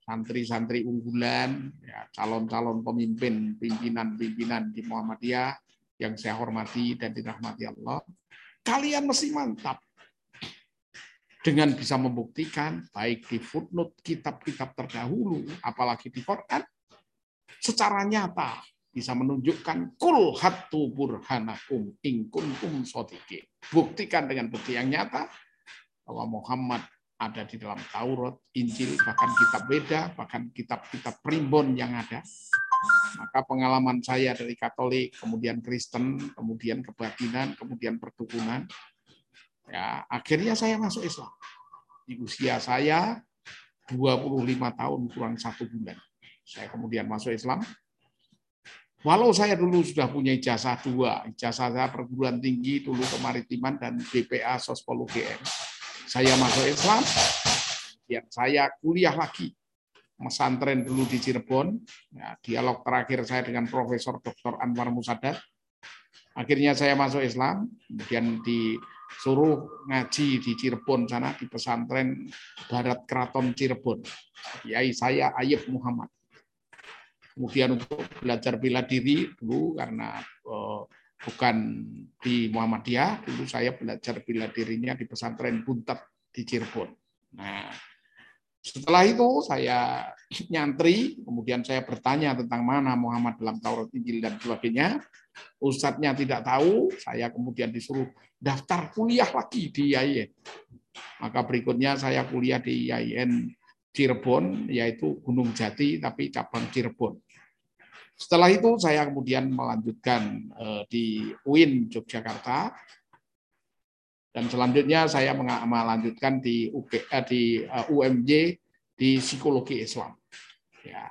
santri-santri unggulan, ya, calon-calon pemimpin, pimpinan-pimpinan di Muhammadiyah yang saya hormati dan dirahmati Allah, kalian mesti mantap dengan bisa membuktikan baik di footnote kitab-kitab terdahulu, apalagi di Quran, secara nyata bisa menunjukkan kul hatu burhanakum in kuntum sodiqin. Buktikan dengan bukti yang nyata bahwa Muhammad ada di dalam Taurat, Injil, bahkan kitab beda, bahkan kitab-kitab primbon yang ada. Maka pengalaman saya dari Katolik, kemudian Kristen, kemudian kebatinan, kemudian perdukunan, ya akhirnya saya masuk Islam. Di usia saya 25 tahun kurang satu bulan. Saya kemudian masuk Islam. Walau saya dulu sudah punya ijazah dua, ijazah saya perguruan tinggi dulu kemaritiman dan BPA Sospol UGM. Saya masuk Islam, ya saya kuliah lagi. Mesantren dulu di Cirebon, ya, dialog terakhir saya dengan Profesor Dr. Anwar Musadar. Akhirnya saya masuk Islam, kemudian disuruh ngaji di Cirebon sana di pesantren Barat Keraton Cirebon. Kiai saya Ayub Muhammad kemudian untuk belajar bela diri dulu karena uh, bukan di Muhammadiyah, dulu saya belajar bela dirinya di pesantren Buntet di Cirebon. Nah, setelah itu saya *laughs* nyantri, kemudian saya bertanya tentang mana Muhammad dalam Taurat, Injil dan sebagainya. Ustadznya tidak tahu, saya kemudian disuruh daftar kuliah lagi di IAIN. Maka berikutnya saya kuliah di IAIN Cirebon, yaitu Gunung Jati, tapi cabang Cirebon. Setelah itu saya kemudian melanjutkan eh, di UIN Yogyakarta dan selanjutnya saya melanjutkan di UG, eh, di eh, UMJ di psikologi Islam. Ya.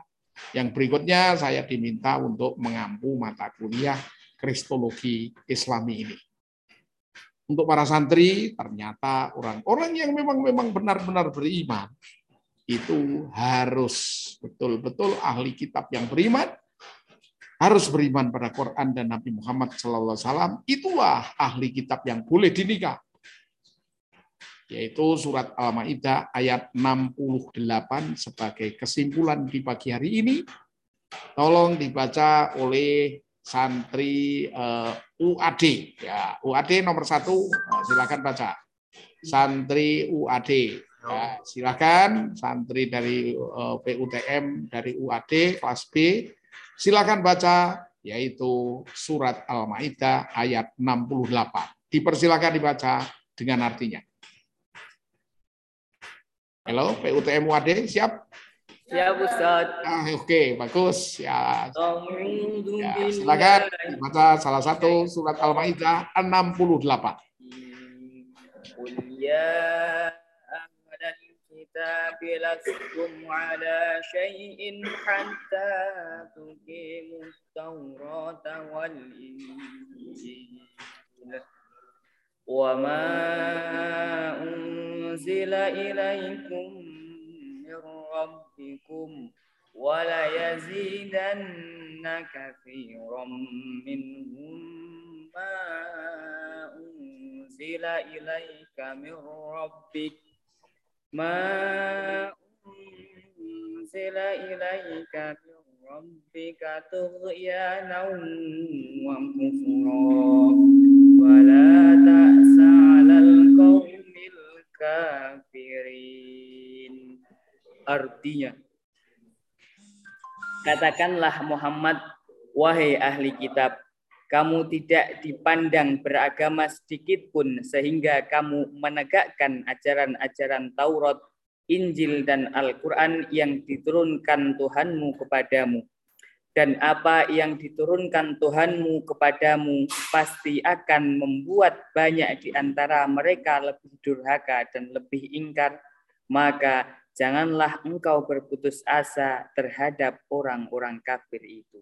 Yang berikutnya saya diminta untuk mengampu mata kuliah Kristologi Islami ini. Untuk para santri, ternyata orang-orang yang memang memang benar-benar beriman itu harus betul-betul ahli kitab yang beriman harus beriman pada Quran dan Nabi Muhammad SAW, itulah ahli kitab yang boleh dinikah. Yaitu surat Al-Ma'idah ayat 68 sebagai kesimpulan di pagi hari ini. Tolong dibaca oleh santri uh, eh, UAD. Ya, UAD nomor satu, nah, silakan baca. Santri UAD. Ya, silakan santri dari uh, eh, PUTM dari UAD kelas B Silakan baca yaitu surat Al-Maidah ayat 68. Dipersilakan dibaca dengan artinya. Halo, PUTM UAD siap? Siap, Ustaz. Ah, Oke, okay, bagus. Ya. ya silakan baca salah satu surat Al-Maidah 68. Ya الكتاب لستم على شيء حتى تقيموا التوراة والإنجيل وما أنزل إليكم من ربكم وليزيدن كثيرا منهم ما أنزل إليك من ربك ما أنزل إليك من ربك طغيانا وكفرا. تأس qaumil kafirin. Artinya, katakanlah Muhammad, wahai ahli kitab, kamu tidak dipandang beragama sedikit pun sehingga kamu menegakkan ajaran-ajaran Taurat, Injil, dan Al-Quran yang diturunkan Tuhanmu kepadamu dan apa yang diturunkan Tuhanmu kepadamu pasti akan membuat banyak di antara mereka lebih durhaka dan lebih ingkar. Maka janganlah engkau berputus asa terhadap orang-orang kafir itu.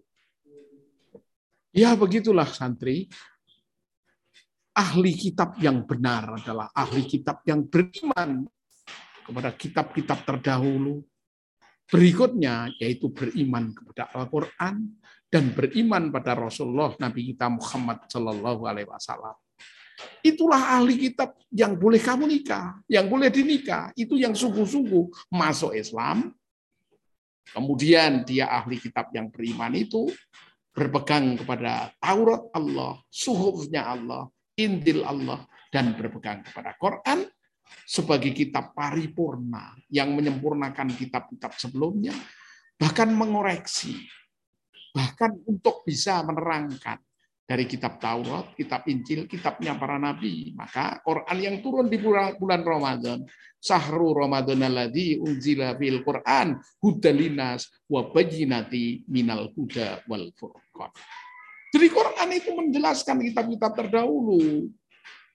Ya begitulah santri. Ahli kitab yang benar adalah ahli kitab yang beriman kepada kitab-kitab terdahulu. Berikutnya yaitu beriman kepada Al-Quran dan beriman pada Rasulullah Nabi kita Muhammad Shallallahu Alaihi Wasallam. Itulah ahli kitab yang boleh kamu nikah, yang boleh dinikah. Itu yang sungguh-sungguh masuk Islam. Kemudian dia ahli kitab yang beriman itu berpegang kepada Taurat Allah, suhufnya Allah, Injil Allah, dan berpegang kepada Quran sebagai kitab paripurna yang menyempurnakan kitab-kitab sebelumnya, bahkan mengoreksi, bahkan untuk bisa menerangkan dari kitab Taurat, kitab Injil, kitabnya para nabi. Maka Quran yang turun di bulan Ramadan, sahru Ramadan alladzi unzila fil Quran hudalinas wa bayyinati minal huda wal furqan. Jadi Quran itu menjelaskan kitab-kitab terdahulu.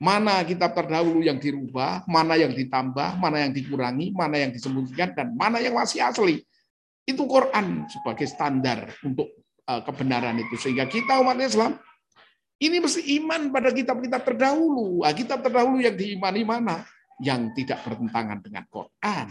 Mana kitab terdahulu yang dirubah, mana yang ditambah, mana yang dikurangi, mana yang disembunyikan, dan mana yang masih asli. Itu Quran sebagai standar untuk eh, kebenaran itu. Sehingga kita umat Islam ini mesti iman pada kitab-kitab terdahulu. Ah, kitab terdahulu yang diimani mana? Yang tidak bertentangan dengan Quran.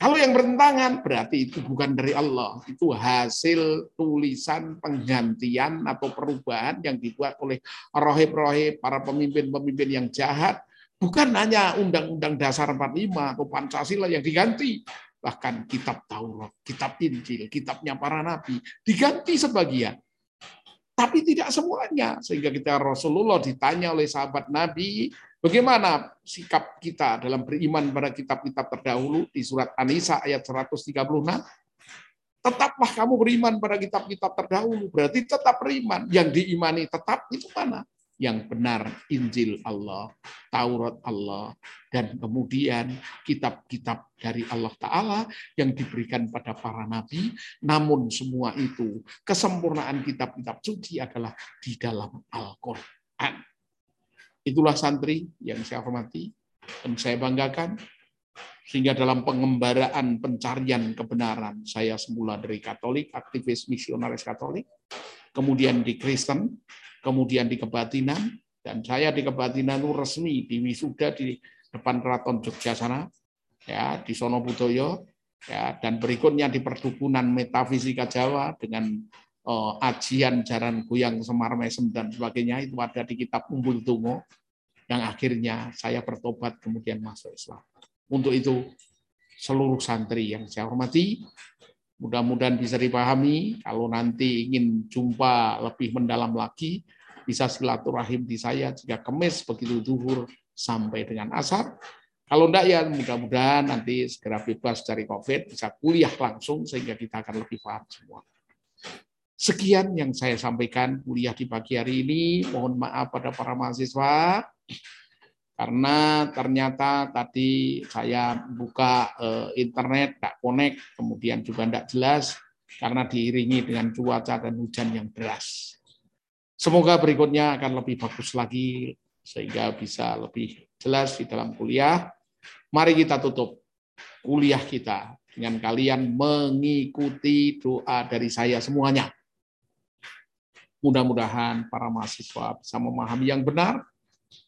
Kalau yang bertentangan berarti itu bukan dari Allah. Itu hasil tulisan penggantian atau perubahan yang dibuat oleh rohib-rohib, para pemimpin-pemimpin yang jahat. Bukan hanya Undang-Undang Dasar 45 atau Pancasila yang diganti. Bahkan kitab Taurat, kitab Injil, kitabnya para nabi diganti sebagian. Tapi tidak semuanya. Sehingga kita Rasulullah ditanya oleh sahabat Nabi, Bagaimana sikap kita dalam beriman pada kitab-kitab terdahulu di surat An-Nisa ayat 136? Tetaplah kamu beriman pada kitab-kitab terdahulu. Berarti tetap beriman. Yang diimani tetap itu mana? Yang benar Injil Allah, Taurat Allah, dan kemudian kitab-kitab dari Allah Ta'ala yang diberikan pada para nabi. Namun semua itu, kesempurnaan kitab-kitab suci adalah di dalam Al-Quran. Itulah santri yang saya hormati dan saya banggakan. Sehingga dalam pengembaraan pencarian kebenaran, saya semula dari Katolik, aktivis misionaris Katolik, kemudian di Kristen, kemudian di kebatinan, dan saya di kebatinan resmi di wisuda di depan keraton Jogja sana, ya di Sono Budoyo, ya dan berikutnya di perdukunan metafisika Jawa dengan uh, ajian jaran goyang semar mesem dan sebagainya itu ada di kitab Umbul Tungo yang akhirnya saya bertobat kemudian masuk Islam. Untuk itu seluruh santri yang saya hormati, mudah-mudahan bisa dipahami. Kalau nanti ingin jumpa lebih mendalam lagi, bisa silaturahim di saya jika kemis begitu duhur sampai dengan asar. Kalau enggak ya mudah-mudahan nanti segera bebas dari COVID, bisa kuliah langsung sehingga kita akan lebih paham semua. Sekian yang saya sampaikan kuliah di pagi hari ini. Mohon maaf pada para mahasiswa karena ternyata tadi saya buka eh, internet tak connect kemudian juga tidak jelas karena diiringi dengan cuaca dan hujan yang deras. Semoga berikutnya akan lebih bagus lagi sehingga bisa lebih jelas di dalam kuliah. Mari kita tutup kuliah kita dengan kalian mengikuti doa dari saya semuanya. Mudah-mudahan para mahasiswa bisa memahami yang benar,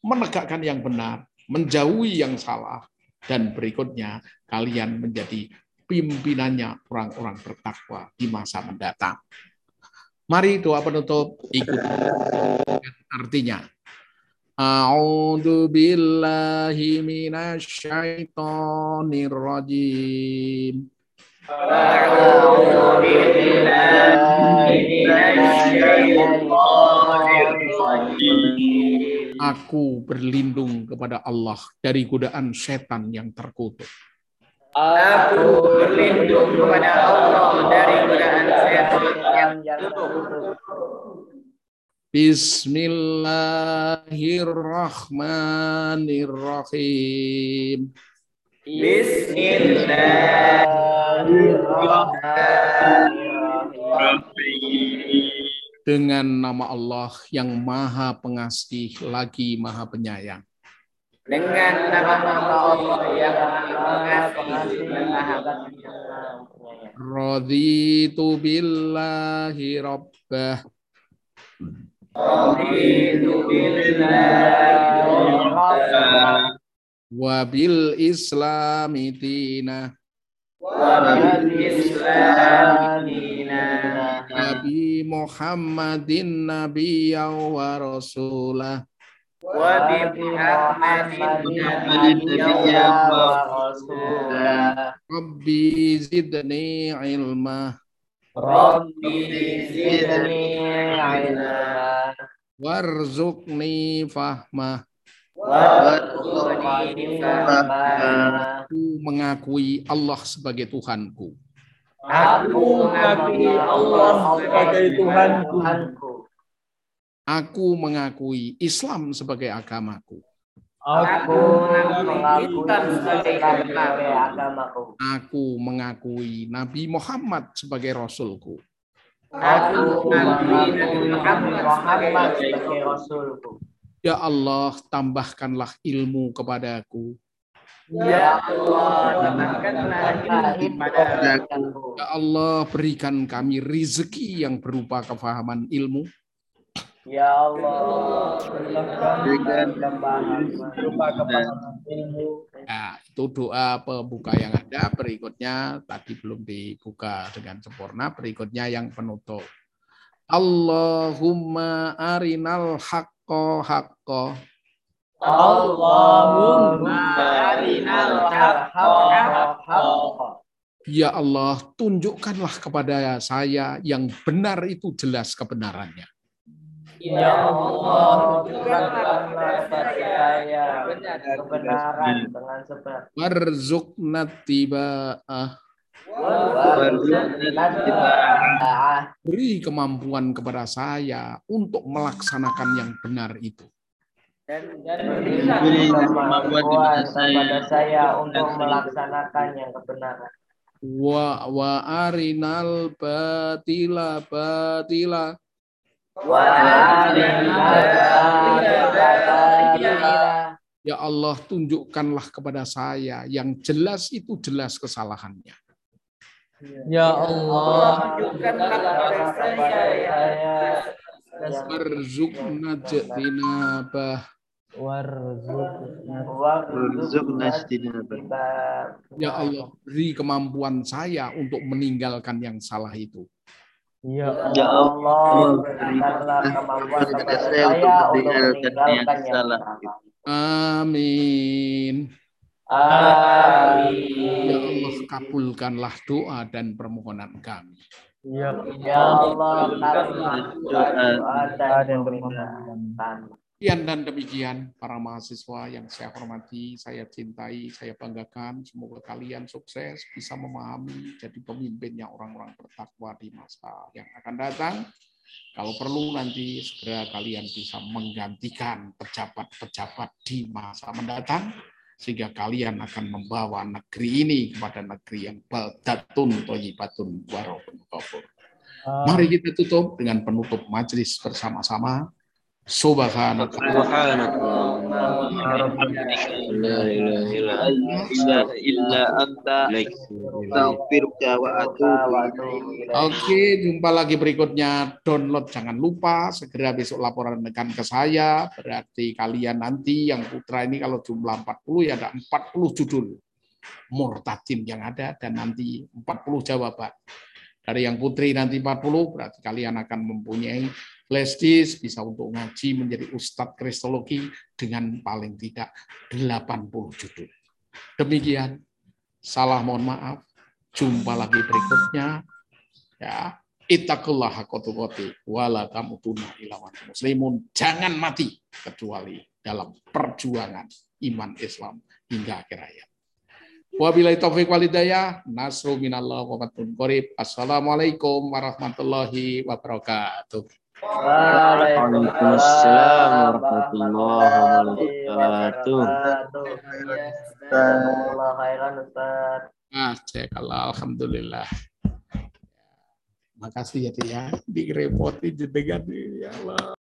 menegakkan yang benar, menjauhi yang salah, dan berikutnya kalian menjadi pimpinannya orang-orang bertakwa di masa mendatang. Mari doa penutup ikut artinya. A'udzu billahi minasyaitonir rajim. A'udzu billahi minasyaitonir rajim. Aku berlindung kepada Allah dari godaan setan yang terkutuk. Aku berlindung kepada Allah dari godaan setan yang terkutuk. Bismillahirrahmanirrahim. Bismillahirrahmanirrahim dengan nama Allah yang Maha Pengasih lagi Maha Penyayang. Dengan nama-nama Allah yang Maha Pengasih Maha Penyayang. Raditu billahi rabbah. Raditu billahi rabbah. Wabil islami dinah. Wabil islami Nabi Muhammadin Nabi wa Rasulah. Wabi Muhammadin Nabi wa Rasulah. Rabbi zidni ilma. Rabbi zidni ilma. Warzuqni fahmah. Aku mengakui Allah sebagai Tuhanku. Aku mengakui Allah sebagai Tuhanku. Aku mengakui Islam sebagai agamaku. Aku mengakui Islam sebagai agamaku. Aku mengakui Nabi Muhammad sebagai Rasulku. Aku mengakui Nabi Muhammad sebagai Rasulku. Ya Allah, tambahkanlah ilmu kepadaku Ya Allah, tambahkanlah ilmu pada Ya Allah, berikan kami rizki yang berupa kefahaman ilmu. Ya Allah, berikan berupa kepahaman ilmu. Nah, itu doa pembuka yang ada. Berikutnya tadi belum dibuka dengan sempurna. Berikutnya yang penutup. Allahumma arinal haqqo haqqo. Allahumma arinal haqqa. Ya Allah, tunjukkanlah kepada saya yang benar itu jelas kebenarannya. Ya Allah, tunjukkanlah kepada saya kebenaran dengan sebab Warzuqna tiba'ah. Beri kemampuan kepada saya untuk melaksanakan yang benar itu. dan kemampuan kepada saya untuk melaksanakan yang kebenaran. Wa wa arinal batila batila. Wa arinal Ya Allah, tunjukkanlah kepada saya yang jelas itu jelas kesalahannya. Ya Allah, tunjukkanlah kepada saya Warzuqna jinabah. Ya Allah, beri kemampuan saya untuk meninggalkan yang salah itu. Ya Ya Allah, berikanlah kemampuan kepada saya untuk meninggalkan yang salah. salah. Amin. Amin. Ya Allah, kabulkanlah doa dan permohonan kami. Ya Ya Allah, kabulkanlah doa dan permohonan. Sekian dan demikian para mahasiswa yang saya hormati, saya cintai, saya banggakan. Semoga kalian sukses, bisa memahami, jadi pemimpinnya orang-orang bertakwa di masa yang akan datang. Kalau perlu nanti segera kalian bisa menggantikan pejabat-pejabat di masa mendatang, sehingga kalian akan membawa negeri ini kepada negeri yang baldatun toyibatun warahun kafur. Mari kita tutup dengan penutup majelis bersama-sama. Subhanaka. Oke, jumpa lagi berikutnya. Download jangan lupa segera besok laporan rekan ke saya. Berarti kalian nanti yang putra ini kalau jumlah 40 ya ada 40 judul murtadin yang ada dan nanti 40 jawaban. Dari yang putri nanti 40 berarti kalian akan mempunyai flash disk bisa untuk ngaji menjadi ustadz kristologi dengan paling tidak 80 judul. Demikian. Salah mohon maaf. Jumpa lagi berikutnya. Ya, ittaqullah haqqatuqati wala tamutuna illa wa antum muslimun. Jangan mati kecuali dalam perjuangan iman Islam hingga akhir hayat. Wabillahi taufiq wal hidayah. Nasru minallah wa fatun qarib. Assalamualaikum warahmatullahi wabarakatuh. Waalaikumsalam warahmatullahi wabarakatuh. Jazakallah khairan Ustaz. Ah, cek Allah, alhamdulillah. Makasih ya, Tia. Direpoti jenengan ya Allah.